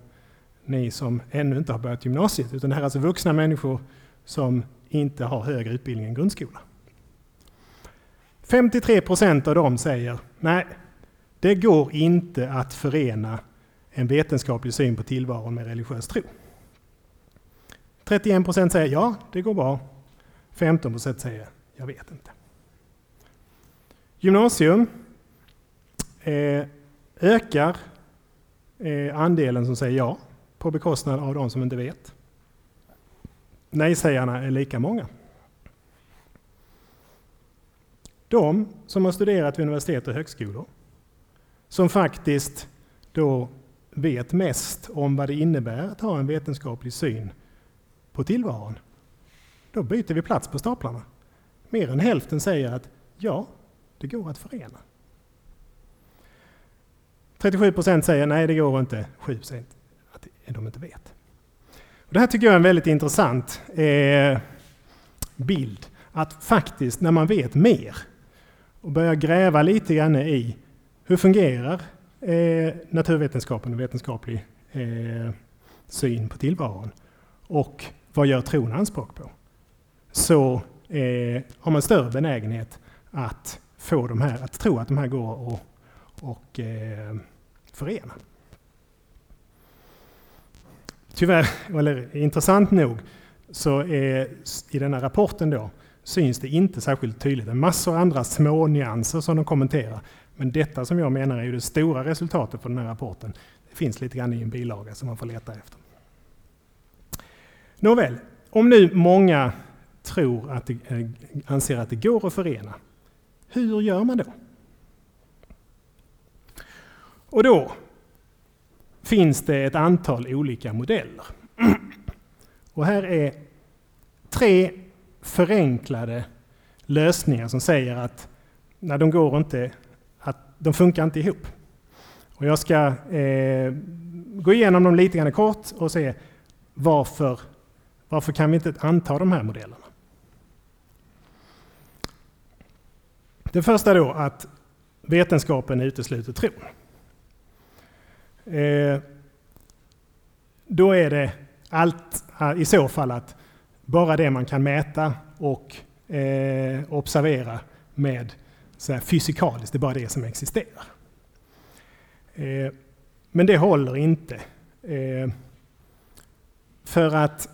ni som ännu inte har börjat gymnasiet, utan det här är alltså vuxna människor som inte har högre utbildning än grundskola. 53 procent av dem säger nej, det går inte att förena en vetenskaplig syn på tillvaron med religiös tro. 31 procent säger ja, det går bra. 15 procent säger jag vet inte. Gymnasium eh, ökar eh, andelen som säger ja på bekostnad av de som inte vet. Nej-sägarna är lika många. De som har studerat vid universitet och högskolor, som faktiskt då vet mest om vad det innebär att ha en vetenskaplig syn på tillvaron. Då byter vi plats på staplarna. Mer än hälften säger att ja, det går att förena. 37 procent säger nej, det går inte. 7 säger att de inte vet. Och det här tycker jag är en väldigt intressant eh, bild. Att faktiskt, när man vet mer och börjar gräva lite grann i hur fungerar eh, naturvetenskapen och vetenskaplig eh, syn på tillvaron och vad gör tron anspråk på? Så eh, har man större benägenhet att få de här, att tro att de här går att och, eh, förena. Tyvärr, eller intressant nog, så är i denna rapporten då syns det inte särskilt tydligt. Det är massor andra små nyanser som de kommenterar. Men detta som jag menar är det stora resultatet på den här rapporten. Det finns lite grann i en bilaga som man får leta efter. Nåväl, om nu många tror att det, eh, anser att det går att förena, hur gör man då? Och då finns det ett antal olika modeller. Och här är tre förenklade lösningar som säger att när de går inte, att de funkar inte ihop. Och jag ska eh, gå igenom dem lite grann kort och se varför, varför kan vi inte anta de här modellerna. Det första då att vetenskapen utesluter tron. Eh, då är det allt eh, i så fall att bara det man kan mäta och eh, observera med så här, fysikaliskt, det är bara det som existerar. Eh, men det håller inte. Eh, för att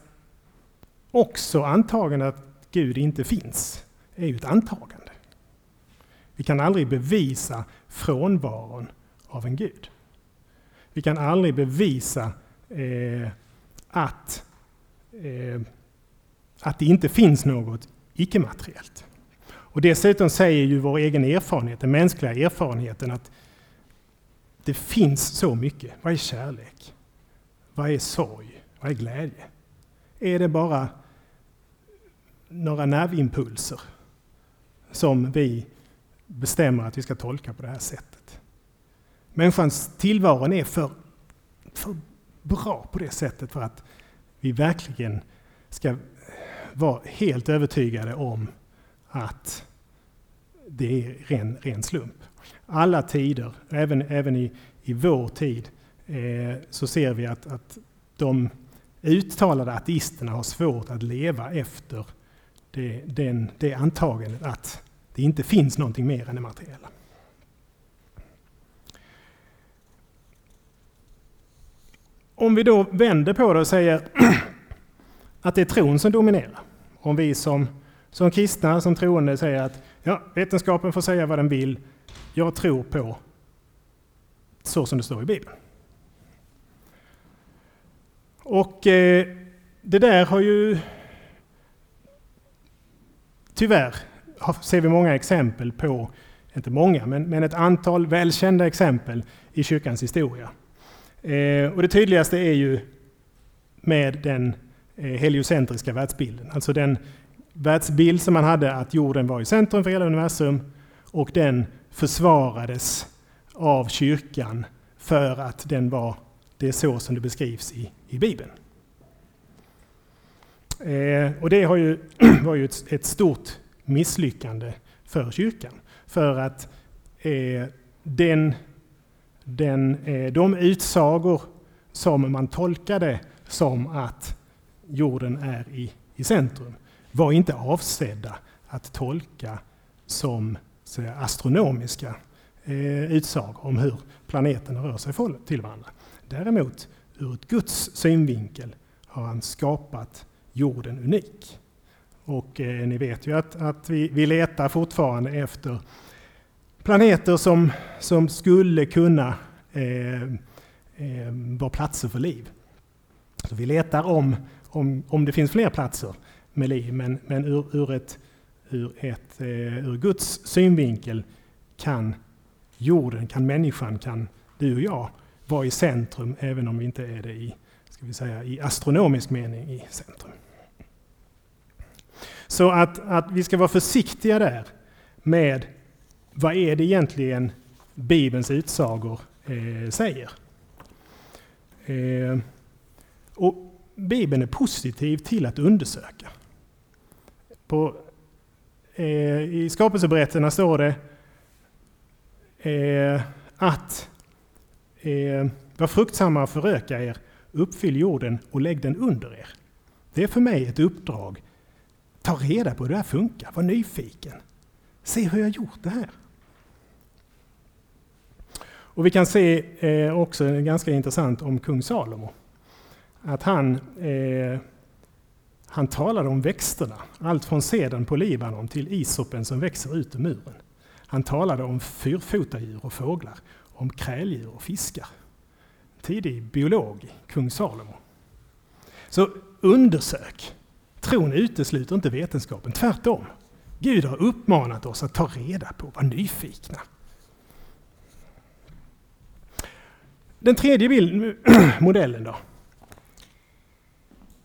också antagandet att Gud inte finns är ju ett antagande. Vi kan aldrig bevisa frånvaron av en Gud. Vi kan aldrig bevisa eh, att eh, att det inte finns något icke-materiellt. Och dessutom säger ju vår egen erfarenhet, den mänskliga erfarenheten, att det finns så mycket. Vad är kärlek? Vad är sorg? Vad är glädje? Är det bara några nervimpulser som vi bestämmer att vi ska tolka på det här sättet? Människans tillvaro är för, för bra på det sättet för att vi verkligen ska vara helt övertygade om att det är ren, ren slump. Alla tider, även, även i, i vår tid, eh, så ser vi att, att de uttalade ateisterna har svårt att leva efter det, den, det antagandet att det inte finns någonting mer än det materiella. Om vi då vänder på det och säger att det är tron som dominerar. Om vi som, som kristna, som troende säger att ja, vetenskapen får säga vad den vill. Jag tror på så som det står i Bibeln. Och eh, det där har ju tyvärr ser vi många exempel på, inte många, men, men ett antal välkända exempel i kyrkans historia. Eh, och det tydligaste är ju med den eh, heliocentriska världsbilden, alltså den världsbild som man hade att jorden var i centrum för hela universum och den försvarades av kyrkan för att den var, det är så som det beskrivs i, i Bibeln. Eh, och det har ju, var ju ett, ett, stort misslyckande för kyrkan. För att eh, den, den, eh, de utsagor som man tolkade som att jorden är i, i centrum var inte avsedda att tolka som säga, astronomiska eh, utsagor om hur planeterna rör sig till varandra. Däremot, ur ett Guds synvinkel har han skapat jorden unik. Och eh, ni vet ju att, att vi, vi letar fortfarande efter planeter som, som skulle kunna eh, eh, vara platser för liv. Så vi letar om, om, om det finns fler platser med liv, men, men ur, ur, ett, ur, ett, eh, ur Guds synvinkel kan jorden, kan människan, kan du och jag vara i centrum, även om vi inte är det i, ska vi säga, i astronomisk mening i centrum. Så att, att vi ska vara försiktiga där med vad är det egentligen Bibelns utsagor eh, säger. Eh, och Bibeln är positiv till att undersöka. På, eh, I skapelseberättelserna står det eh, att eh, var fruktsamma och föröka er, uppfyll jorden och lägg den under er. Det är för mig ett uppdrag Ta reda på hur det här funkar, var nyfiken. Se hur jag gjort det här. Och vi kan se eh, också ganska intressant om kung Salomo. Att han, eh, han talade om växterna, allt från seden på Libanon till isopen som växer ut ur muren. Han talade om fyrfotadjur och fåglar, om kräldjur och fiskar. Tidig biolog, kung Salomo. Så undersök, Tron utesluter inte vetenskapen, tvärtom. Gud har uppmanat oss att ta reda på, vara nyfikna. Den tredje bild, modellen då.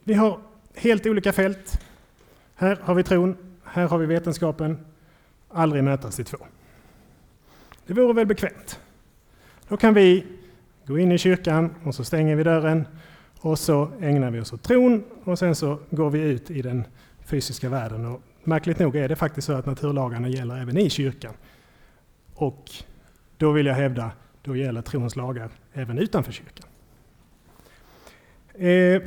Vi har helt olika fält. Här har vi tron, här har vi vetenskapen. Aldrig mötas i två. Det vore väl bekvämt. Då kan vi gå in i kyrkan och så stänger vi dörren och så ägnar vi oss åt tron och sen så går vi ut i den fysiska världen. Och märkligt nog är det faktiskt så att naturlagarna gäller även i kyrkan. Och då vill jag hävda, då gäller trons lagar även utanför kyrkan. Eh,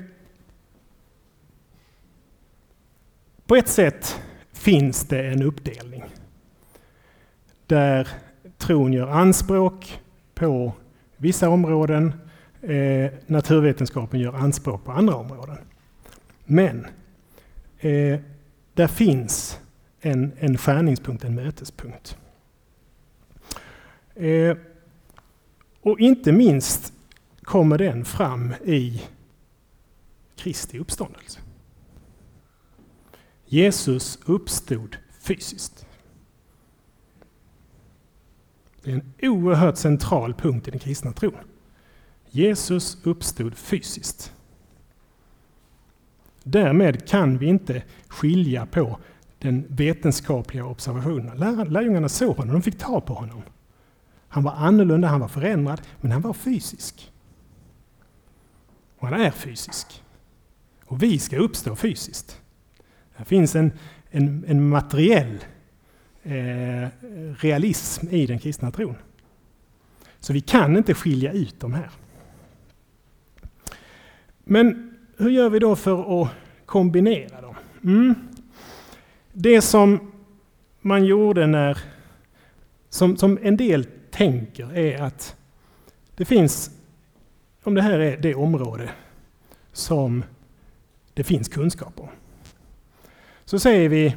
på ett sätt finns det en uppdelning där tron gör anspråk på vissa områden eh, naturvetenskapen gör anspråk på andra områden. Men eh, där finns en, en skärningspunkt, en mötespunkt. Eh, och inte minst kommer den fram i Kristi uppståndelse. Jesus uppstod fysiskt. Det är en oerhört central punkt i den kristna tron. Jesus uppstod fysiskt. Därmed kan vi inte skilja på den vetenskapliga observationen. Lärjungarna såg honom, de fick ta på honom. Han var annorlunda, han var förändrad, men han var fysisk. Och han är fysisk. Och vi ska uppstå fysiskt. Det finns en, en, en materiell eh, realism i den kristna tron. Så vi kan inte skilja ut de här. Men hur gör vi då för att kombinera dem? Mm. Det som man gjorde när, som, som en del tänker är att det finns, om det här är det område som det finns kunskap om. Så säger vi,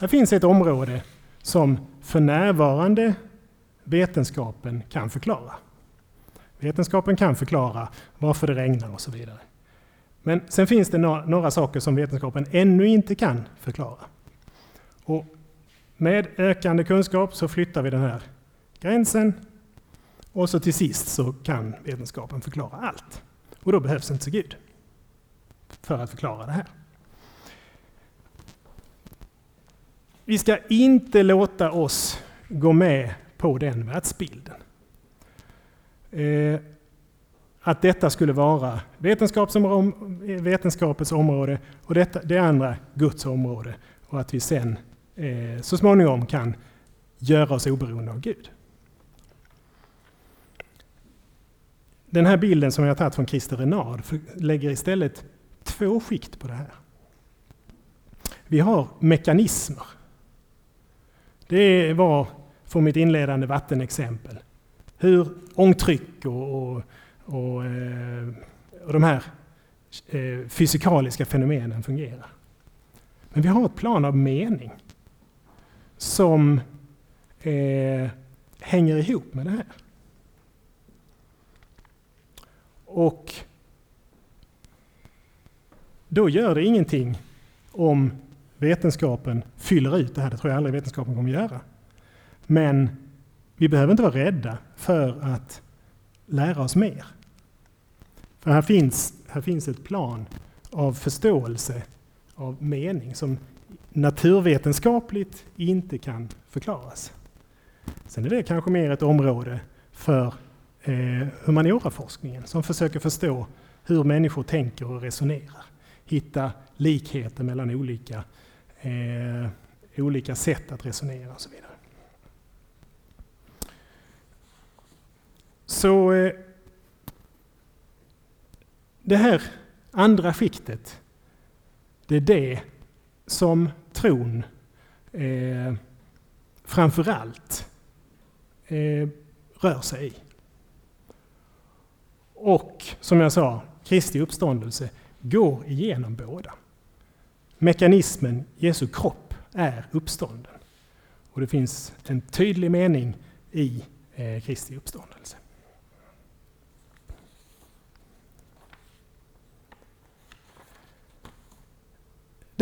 det finns ett område som för närvarande vetenskapen kan förklara. Vetenskapen kan förklara varför det regnar och så vidare. Men sen finns det några saker som vetenskapen ännu inte kan förklara. Och med ökande kunskap så flyttar vi den här gränsen och så till sist så kan vetenskapen förklara allt. Och då behövs inte så Gud för att förklara det här. Vi ska inte låta oss gå med på den världsbilden. Eh, att detta skulle vara vetenskapens område och detta, det andra Guds område och att vi sen eh, så småningom kan göra oss oberoende av Gud. Den här bilden som jag tagit från Christer Renard lägger istället två skikt på det här. Vi har mekanismer. Det var från mitt inledande vattenexempel. Hur ångtryck och, och, och, eh, och de här eh, fysikaliska fenomenen fungerar. Men vi har ett plan av mening som eh, hänger ihop med det här. Och då gör det ingenting om vetenskapen fyller ut det här. Det tror jag aldrig vetenskapen kommer göra. Men vi behöver inte vara rädda för att lära oss mer. För här finns, här finns ett plan av förståelse, av mening som naturvetenskapligt inte kan förklaras. Sen är det kanske mer ett område för eh, humanioraforskningen som försöker förstå hur människor tänker och resonerar. Hitta likheter mellan olika, eh, olika sätt att resonera och så vidare. Så eh, det här andra skiktet, det är det som tron eh, framförallt eh, rör sig i. Och som jag sa, Kristi uppståndelse går igenom båda. Mekanismen, Jesu kropp, är uppstånden. Och det finns en tydlig mening i eh, Kristi uppståndelse.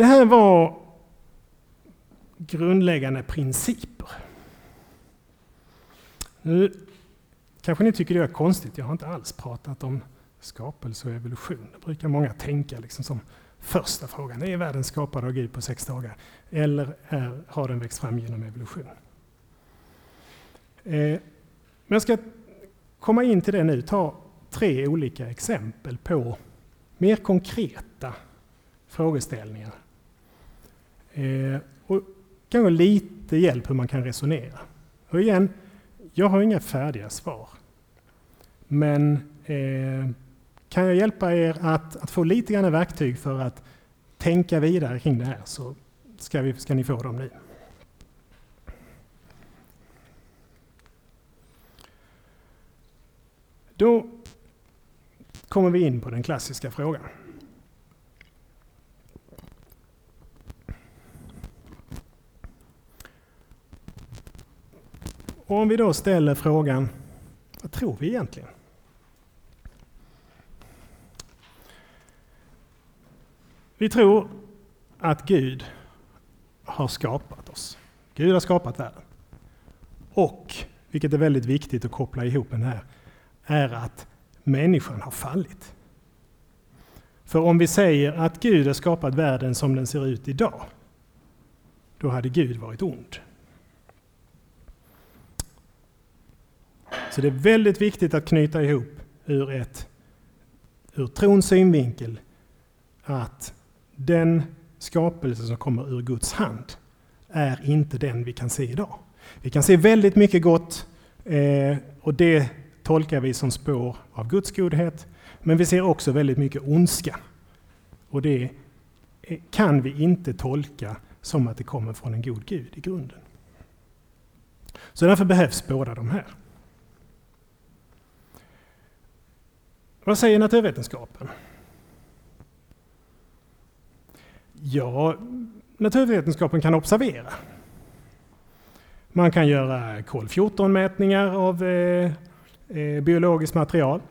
Det här var grundläggande principer. Nu kanske ni tycker det är konstigt, jag har inte alls pratat om skapelse och evolution. Det brukar många tänka liksom som första frågan, är världen skapad av Gud på sex dagar? Eller är, har den växt fram genom evolution? Eh, men jag ska komma in till det nu, ta tre olika exempel på mer konkreta frågeställningar. Eh, och kanske lite hjälp hur man kan resonera. Och igen, jag har inga färdiga svar. Men eh, kan jag hjälpa er att, att få lite grann verktyg för att tänka vidare kring det här så ska, vi, ska ni få dem nu. Då kommer vi in på den klassiska frågan. Och om vi då ställer frågan, vad tror vi egentligen? Vi tror att Gud har skapat oss. Gud har skapat världen. Och, vilket är väldigt viktigt att koppla ihop med det här, är att människan har fallit. För om vi säger att Gud har skapat världen som den ser ut idag, då hade Gud varit ond. Så det är väldigt viktigt att knyta ihop ur, ett, ur trons synvinkel att den skapelse som kommer ur Guds hand är inte den vi kan se idag. Vi kan se väldigt mycket gott eh, och det tolkar vi som spår av Guds godhet. Men vi ser också väldigt mycket ondska. Och det kan vi inte tolka som att det kommer från en god Gud i grunden. Så därför behövs båda de här. Vad säger naturvetenskapen? Ja, naturvetenskapen kan observera. Man kan göra kol-14-mätningar av eh, eh, biologiskt material.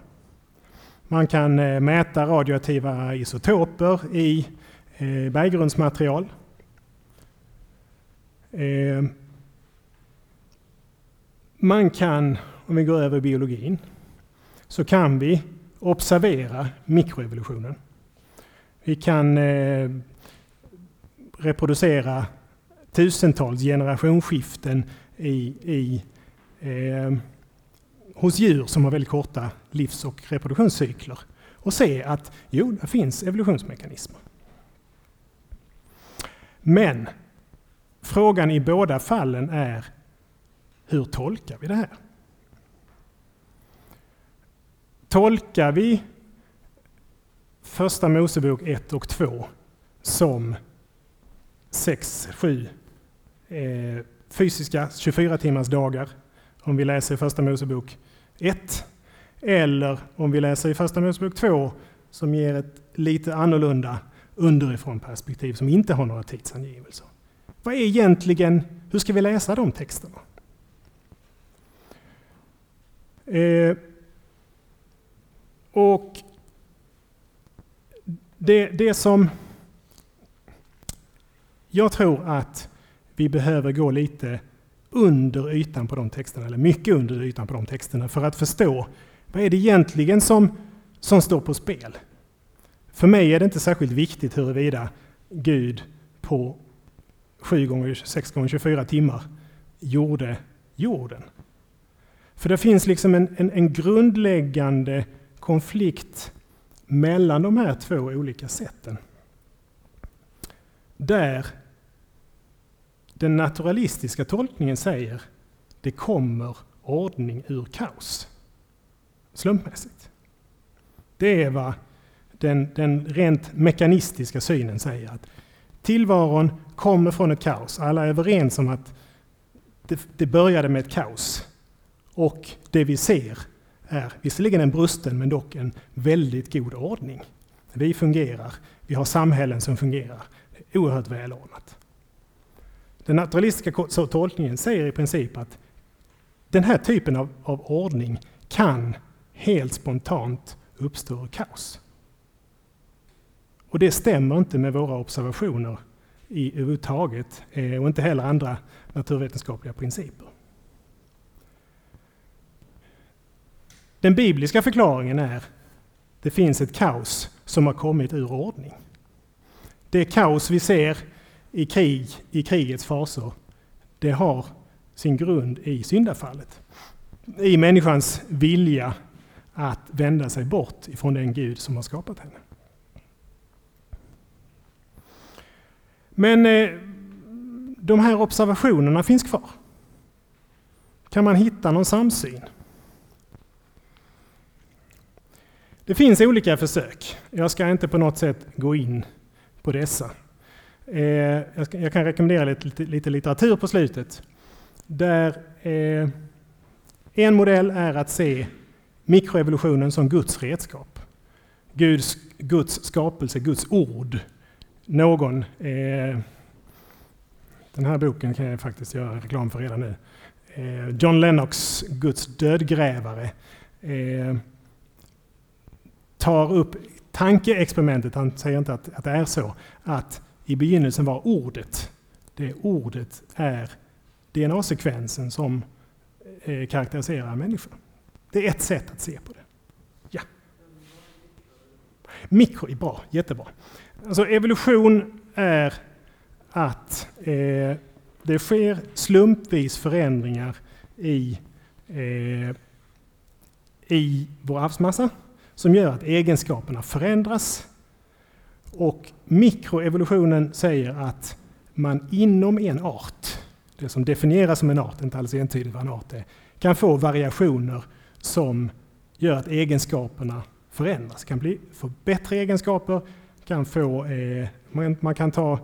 Man kan eh, mäta radioaktiva isotoper i eh, berggrundsmaterial. Eh, man kan, om vi går över biologin, så kan vi observera mikroevolutionen. Vi kan eh, reproducera tusentals generationsskiften i, i, eh, hos djur som har väldigt korta livs och reproduktionscykler och se att jo, det finns evolutionsmekanismer. Men frågan i båda fallen är hur tolkar vi det här? Tolkar vi Första Mosebok 1 och 2 som 6, 7 eh, fysiska 24 timmars dagar om vi läser i Första Mosebok 1 eller om vi läser i Första Mosebok 2 som ger ett lite annorlunda underifrån perspektiv som inte har några tidsangivelser. Vad är egentligen, hur ska vi läsa de texterna? Eh, och det, det som jag tror att vi behöver gå lite under ytan på de texterna, eller mycket under ytan på de texterna, för att förstå vad är det egentligen som, som står på spel. För mig är det inte särskilt viktigt huruvida Gud på 7 gånger 6 gånger 24 timmar gjorde jorden. För det finns liksom en, en, en grundläggande konflikt mellan de här två olika sätten. Där den naturalistiska tolkningen säger det kommer ordning ur kaos. Slumpmässigt. Det är vad den, den rent mekanistiska synen säger. att Tillvaron kommer från ett kaos. Alla är överens om att det, det började med ett kaos. Och det vi ser är visserligen en brusten men dock en väldigt god ordning. Vi fungerar, vi har samhällen som fungerar. Det är oerhört välordnat. Den naturalistiska tolkningen säger i princip att den här typen av, av ordning kan helt spontant uppstå ur kaos. Och det stämmer inte med våra observationer i överhuvudtaget eh, och inte heller andra naturvetenskapliga principer. Den bibliska förklaringen är det finns ett kaos som har kommit ur ordning. Det kaos vi ser i krig, i krigets faser, det har sin grund i syndafallet. I människans vilja att vända sig bort ifrån den Gud som har skapat henne. Men eh, de här observationerna finns kvar. Kan man hitta någon samsyn? Det finns olika försök. Jag ska inte på något sätt gå in på dessa. Eh, jag kan rekommendera lite, lite litteratur på slutet. Där eh, en modell är att se mikroevolutionen som Guds redskap. Guds, Guds skapelse, Guds ord. Någon, eh, den här boken kan jag faktiskt göra reklam för redan nu. Eh, John Lennox Guds dödgrävare eh, tar upp tankeexperimentet, han säger inte att, att det är så, att i begynnelsen var ordet. Det ordet är DNA-sekvensen som eh, karaktäriserar människan. Det är ett sätt att se på det. Ja. Mikro är bra, jättebra. Alltså evolution är att eh, det sker slumpvis förändringar i, eh, i vår arvsmassa som gör att egenskaperna förändras. Och mikroevolutionen säger att man inom en art, det som definieras som en art, inte alls entydigt vad en art är, kan få variationer som gör att egenskaperna förändras. Kan bli, få bättre egenskaper, kan få, eh, man, man, kan ta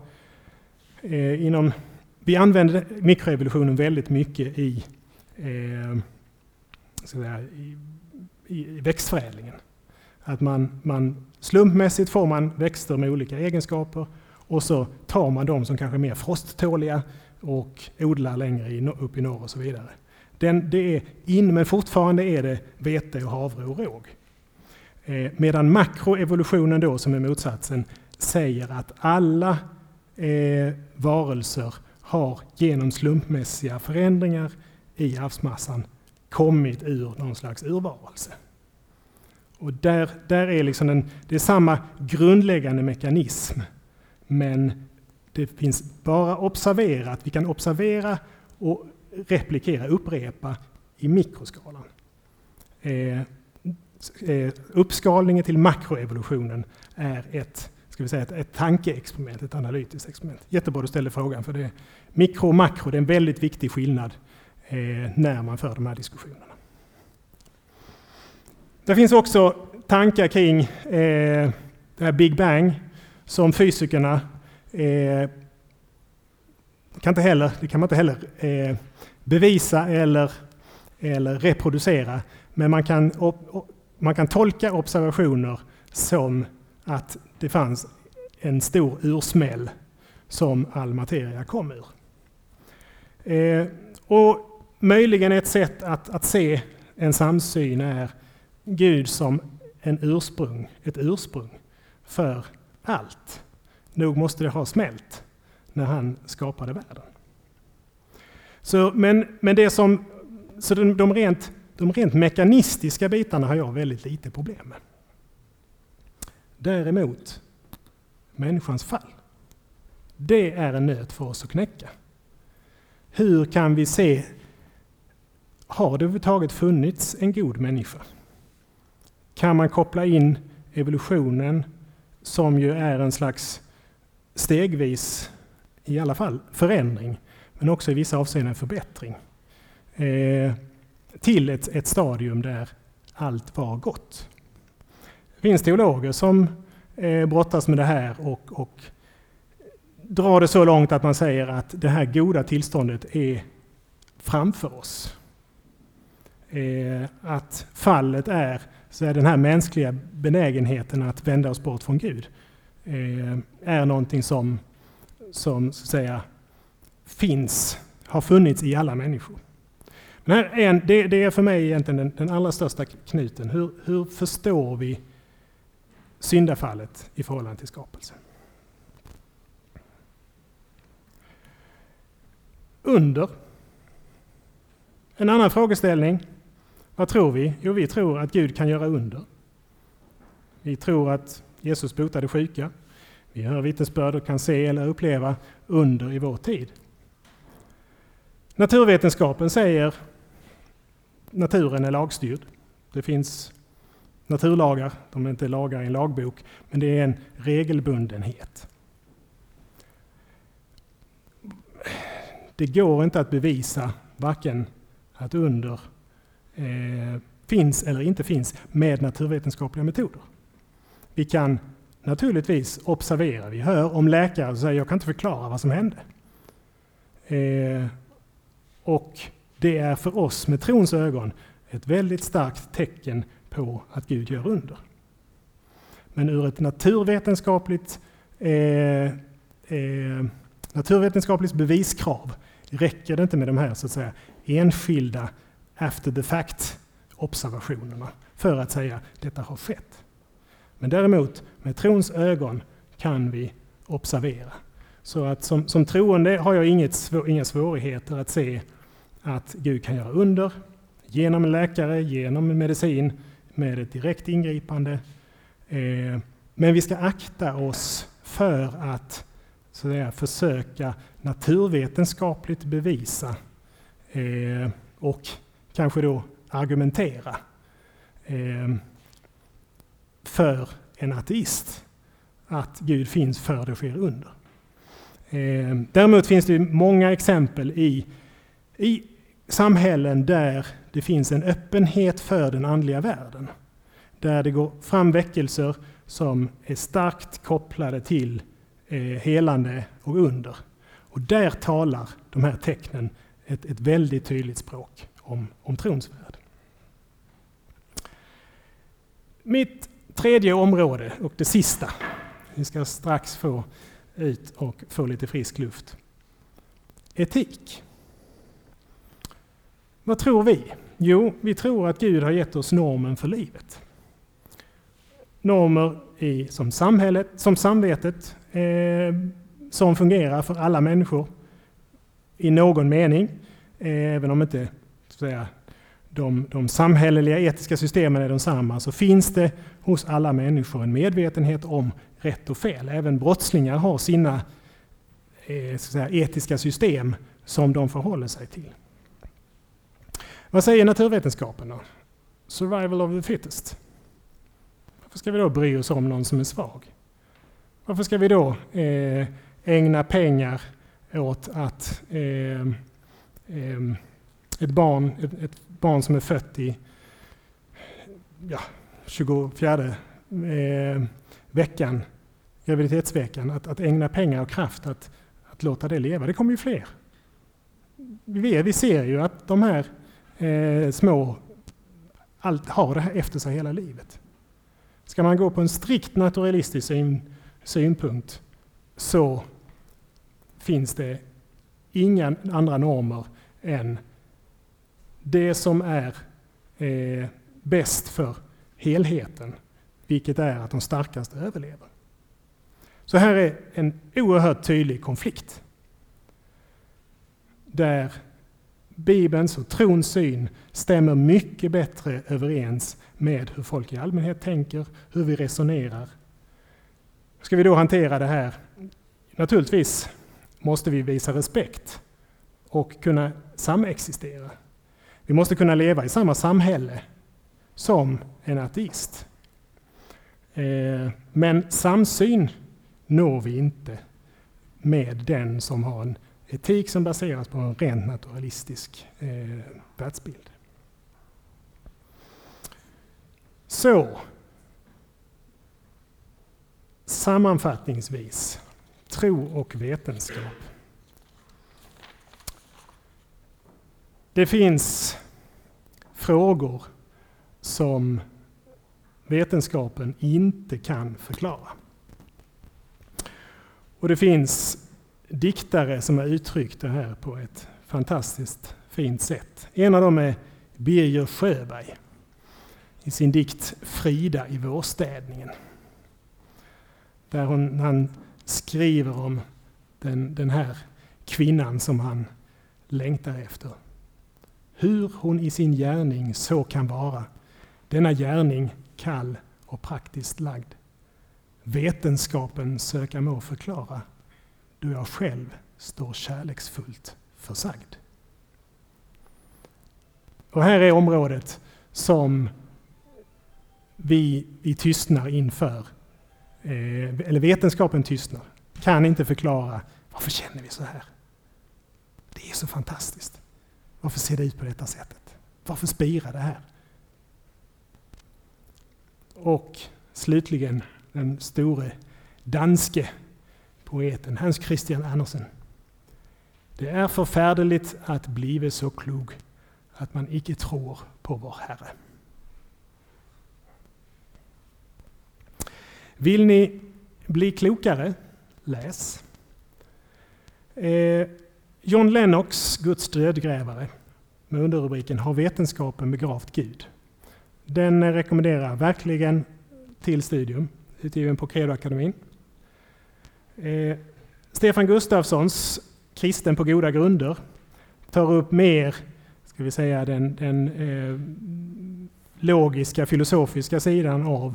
eh, inom, vi använder mikroevolutionen väldigt mycket i, eh, där, i, i växtförädlingen. Att man, man slumpmässigt får man växter med olika egenskaper och så tar man de som kanske är mer frosttåliga och odlar längre upp i norr och så vidare. Den, det är in, men fortfarande är det vete, och havre och råg. Eh, medan makroevolutionen då, som är motsatsen, säger att alla eh, varelser har genom slumpmässiga förändringar i havsmassan kommit ur någon slags urvarelse. Och där, där är liksom en, det är samma grundläggande mekanism, men det finns bara observerat, vi kan observera och replikera, upprepa i mikroskalan. Eh, eh, uppskalningen till makroevolutionen är ett, ska vi säga, ett, ett tankeexperiment, ett analytiskt experiment. Jättebra du ställde frågan, för det mikro och makro det är en väldigt viktig skillnad eh, när man för de här diskussionerna. Det finns också tankar kring eh, det här Big Bang som fysikerna eh, kan inte heller, det kan man inte heller eh, bevisa eller, eller reproducera. Men man kan, man kan tolka observationer som att det fanns en stor ursmäll som all materia kom ur. Eh, och möjligen ett sätt att, att se en samsyn är Gud som en ursprung, ett ursprung för allt. Nog måste det ha smält när han skapade världen. Så, men, men det som, så de, de, rent, de rent mekanistiska bitarna har jag väldigt lite problem med. Däremot, människans fall. Det är en nöt för oss att knäcka. Hur kan vi se, har det överhuvudtaget funnits en god människa? Kan man koppla in evolutionen som ju är en slags stegvis, i alla fall förändring, men också i vissa avseenden förbättring, eh, till ett, ett stadium där allt var gott. Det finns teologer som eh, brottas med det här och, och drar det så långt att man säger att det här goda tillståndet är framför oss. Eh, att fallet är, så är den här mänskliga benägenheten att vända oss bort från Gud eh, är någonting som, som så att säga, finns, har funnits i alla människor. Men en, det, det, är för mig egentligen den, den allra största knuten. Hur, hur förstår vi syndafallet i förhållande till skapelsen? Under. En annan frågeställning. Vad tror vi? Jo, vi tror att Gud kan göra under. Vi tror att Jesus botade sjuka. Vi hör vittnesbörd och kan se eller uppleva under i vår tid. Naturvetenskapen säger naturen är lagstyrd. Det finns naturlagar, de är inte lagar i en lagbok, men det är en regelbundenhet. Det går inte att bevisa varken att under eh, finns eller inte finns med naturvetenskapliga metoder. Vi kan naturligtvis observera. Vi hör om läkare som säger jag kan inte förklara vad som hände. Eh, och det är för oss med trons ögon ett väldigt starkt tecken på att Gud gör under. Men ur ett naturvetenskapligt, eh, eh, naturvetenskapligt beviskrav räcker det inte med de här så att säga, enskilda after the fact observationerna för att säga att detta har skett. Men däremot med trons ögon kan vi observera. Så att som, som troende har jag inget, inga svårigheter att se att Gud kan göra under genom en läkare, genom medicin, med ett direkt ingripande. Eh, men vi ska akta oss för att, så att säga, försöka naturvetenskapligt bevisa eh, och kanske då argumentera eh, för en ateist att Gud finns för det sker under. Eh, däremot finns det många exempel i, i samhällen där det finns en öppenhet för den andliga världen. Där det går fram väckelser som är starkt kopplade till eh, helande och under. Och där talar de här tecknen ett, ett väldigt tydligt språk om, om trons värld. Mitt tredje område och det sista, vi ska strax få ut och få lite frisk luft, etik. Vad tror vi? Jo, vi tror att Gud har gett oss normen för livet. Normer i, som samhället, som samvetet, eh, som fungerar för alla människor i någon mening, eh, även om inte säga, de, de samhälleliga etiska systemen är de samma, så finns det hos alla människor en medvetenhet om rätt och fel. Även brottslingar har sina eh, säga, etiska system som de förhåller sig till. Vad säger naturvetenskapen då? Survival of the fittest. Varför ska vi då bry oss om någon som är svag? Varför ska vi då eh, ägna pengar åt att eh, eh, ett, barn, ett, ett, barn som är fött i ja, 24 eh, veckan, graviditetsveckan, att, att ägna pengar och kraft att, att låta det leva. Det kommer ju fler. Vi, vi ser ju att de här eh, små allt har det här efter sig hela livet. Ska man gå på en strikt naturalistisk syn, synpunkt så finns det inga andra normer än det som är eh, bäst för helheten, vilket är att de starkaste överlever. Så här är en oerhört tydlig konflikt. Där Bibelns och trons syn stämmer mycket bättre överens med hur folk i allmänhet tänker, hur vi resonerar. Hur ska vi då hantera det här? Naturligtvis måste vi visa respekt och kunna samexistera. Vi måste kunna leva i samma samhälle som en ateist. Eh, men samsyn når vi inte med den som har en etik som baseras på en rent naturalistisk eh, världsbild. Så, sammanfattningsvis, tro och vetenskap. Det finns frågor som vetenskapen inte kan förklara. Och det finns diktare som har uttryckt det här på ett fantastiskt fint sätt. En av dem är Birger Sjöberg i sin dikt Frida i vårstädningen. Där hon, han skriver om den, den här kvinnan som han längtar efter. Hur hon i sin gärning så kan vara, denna gärning kall och praktiskt lagd. Vetenskapen söka må förklara, då jag själv står kärleksfullt försagd. Och här är området som vi, vi tystnar inför. Eh, eller vetenskapen tystnar. Kan inte förklara varför känner vi så här? Det är så fantastiskt. Varför ser det ut på detta sättet? Varför spirar det här? Och slutligen den store danske poeten Hans Christian Andersen. Det är förfärdeligt att blive så klok att man icke tror på vår Herre. Vill ni bli klokare? Läs. Eh, John Lennox, Guds dödgrävare, med underrubriken Har vetenskapen begravt Gud? Den eh, rekommenderar verkligen till studium, utgiven på Credoakademin. Eh, Stefan Gustafssons Kristen på goda grunder tar upp mer, ska vi säga, den, den eh, logiska, filosofiska sidan av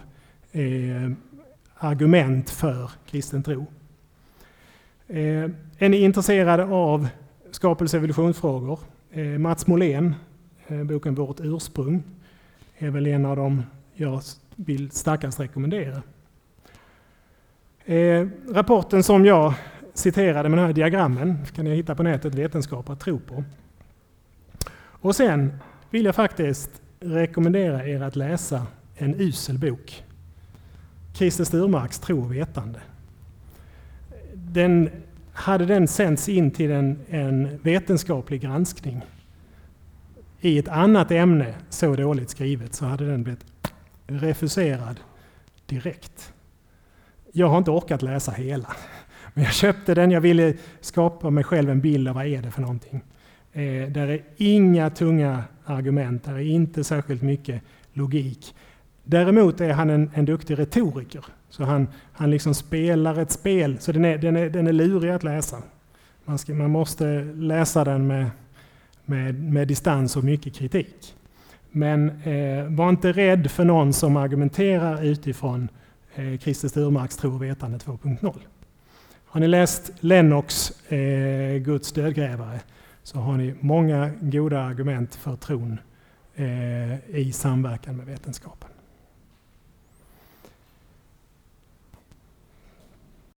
eh, argument för kristen tro. Eh, är ni intresserade av skapelse och evolutionsfrågor? Eh, Mats Molén, eh, boken Vårt ursprung, är väl en av dem jag vill starkast rekommendera. Eh, rapporten som jag citerade med de här diagrammen kan ni hitta på nätet, Vetenskap att tro på. Och sen vill jag faktiskt rekommendera er att läsa en usel bok. Christer Sturmarks Tro och vetande. Den, hade den sänts in till en, en vetenskaplig granskning i ett annat ämne så dåligt skrivet så hade den blivit refuserad direkt. Jag har inte orkat läsa hela. Men jag köpte den, jag ville skapa mig själv en bild av vad är det för någonting. Eh, där är inga tunga argument, där är inte särskilt mycket logik. Däremot är han en, en duktig retoriker. Så han, han liksom spelar ett spel, så den är, den är, den är lurig att läsa. Man, ska, man måste läsa den med, med, med distans och mycket kritik. Men eh, var inte rädd för någon som argumenterar utifrån eh, Christer Sturmarks tro och vetande 2.0. Har ni läst Lennox, eh, Guds dödgrävare, så har ni många goda argument för tron eh, i samverkan med vetenskapen.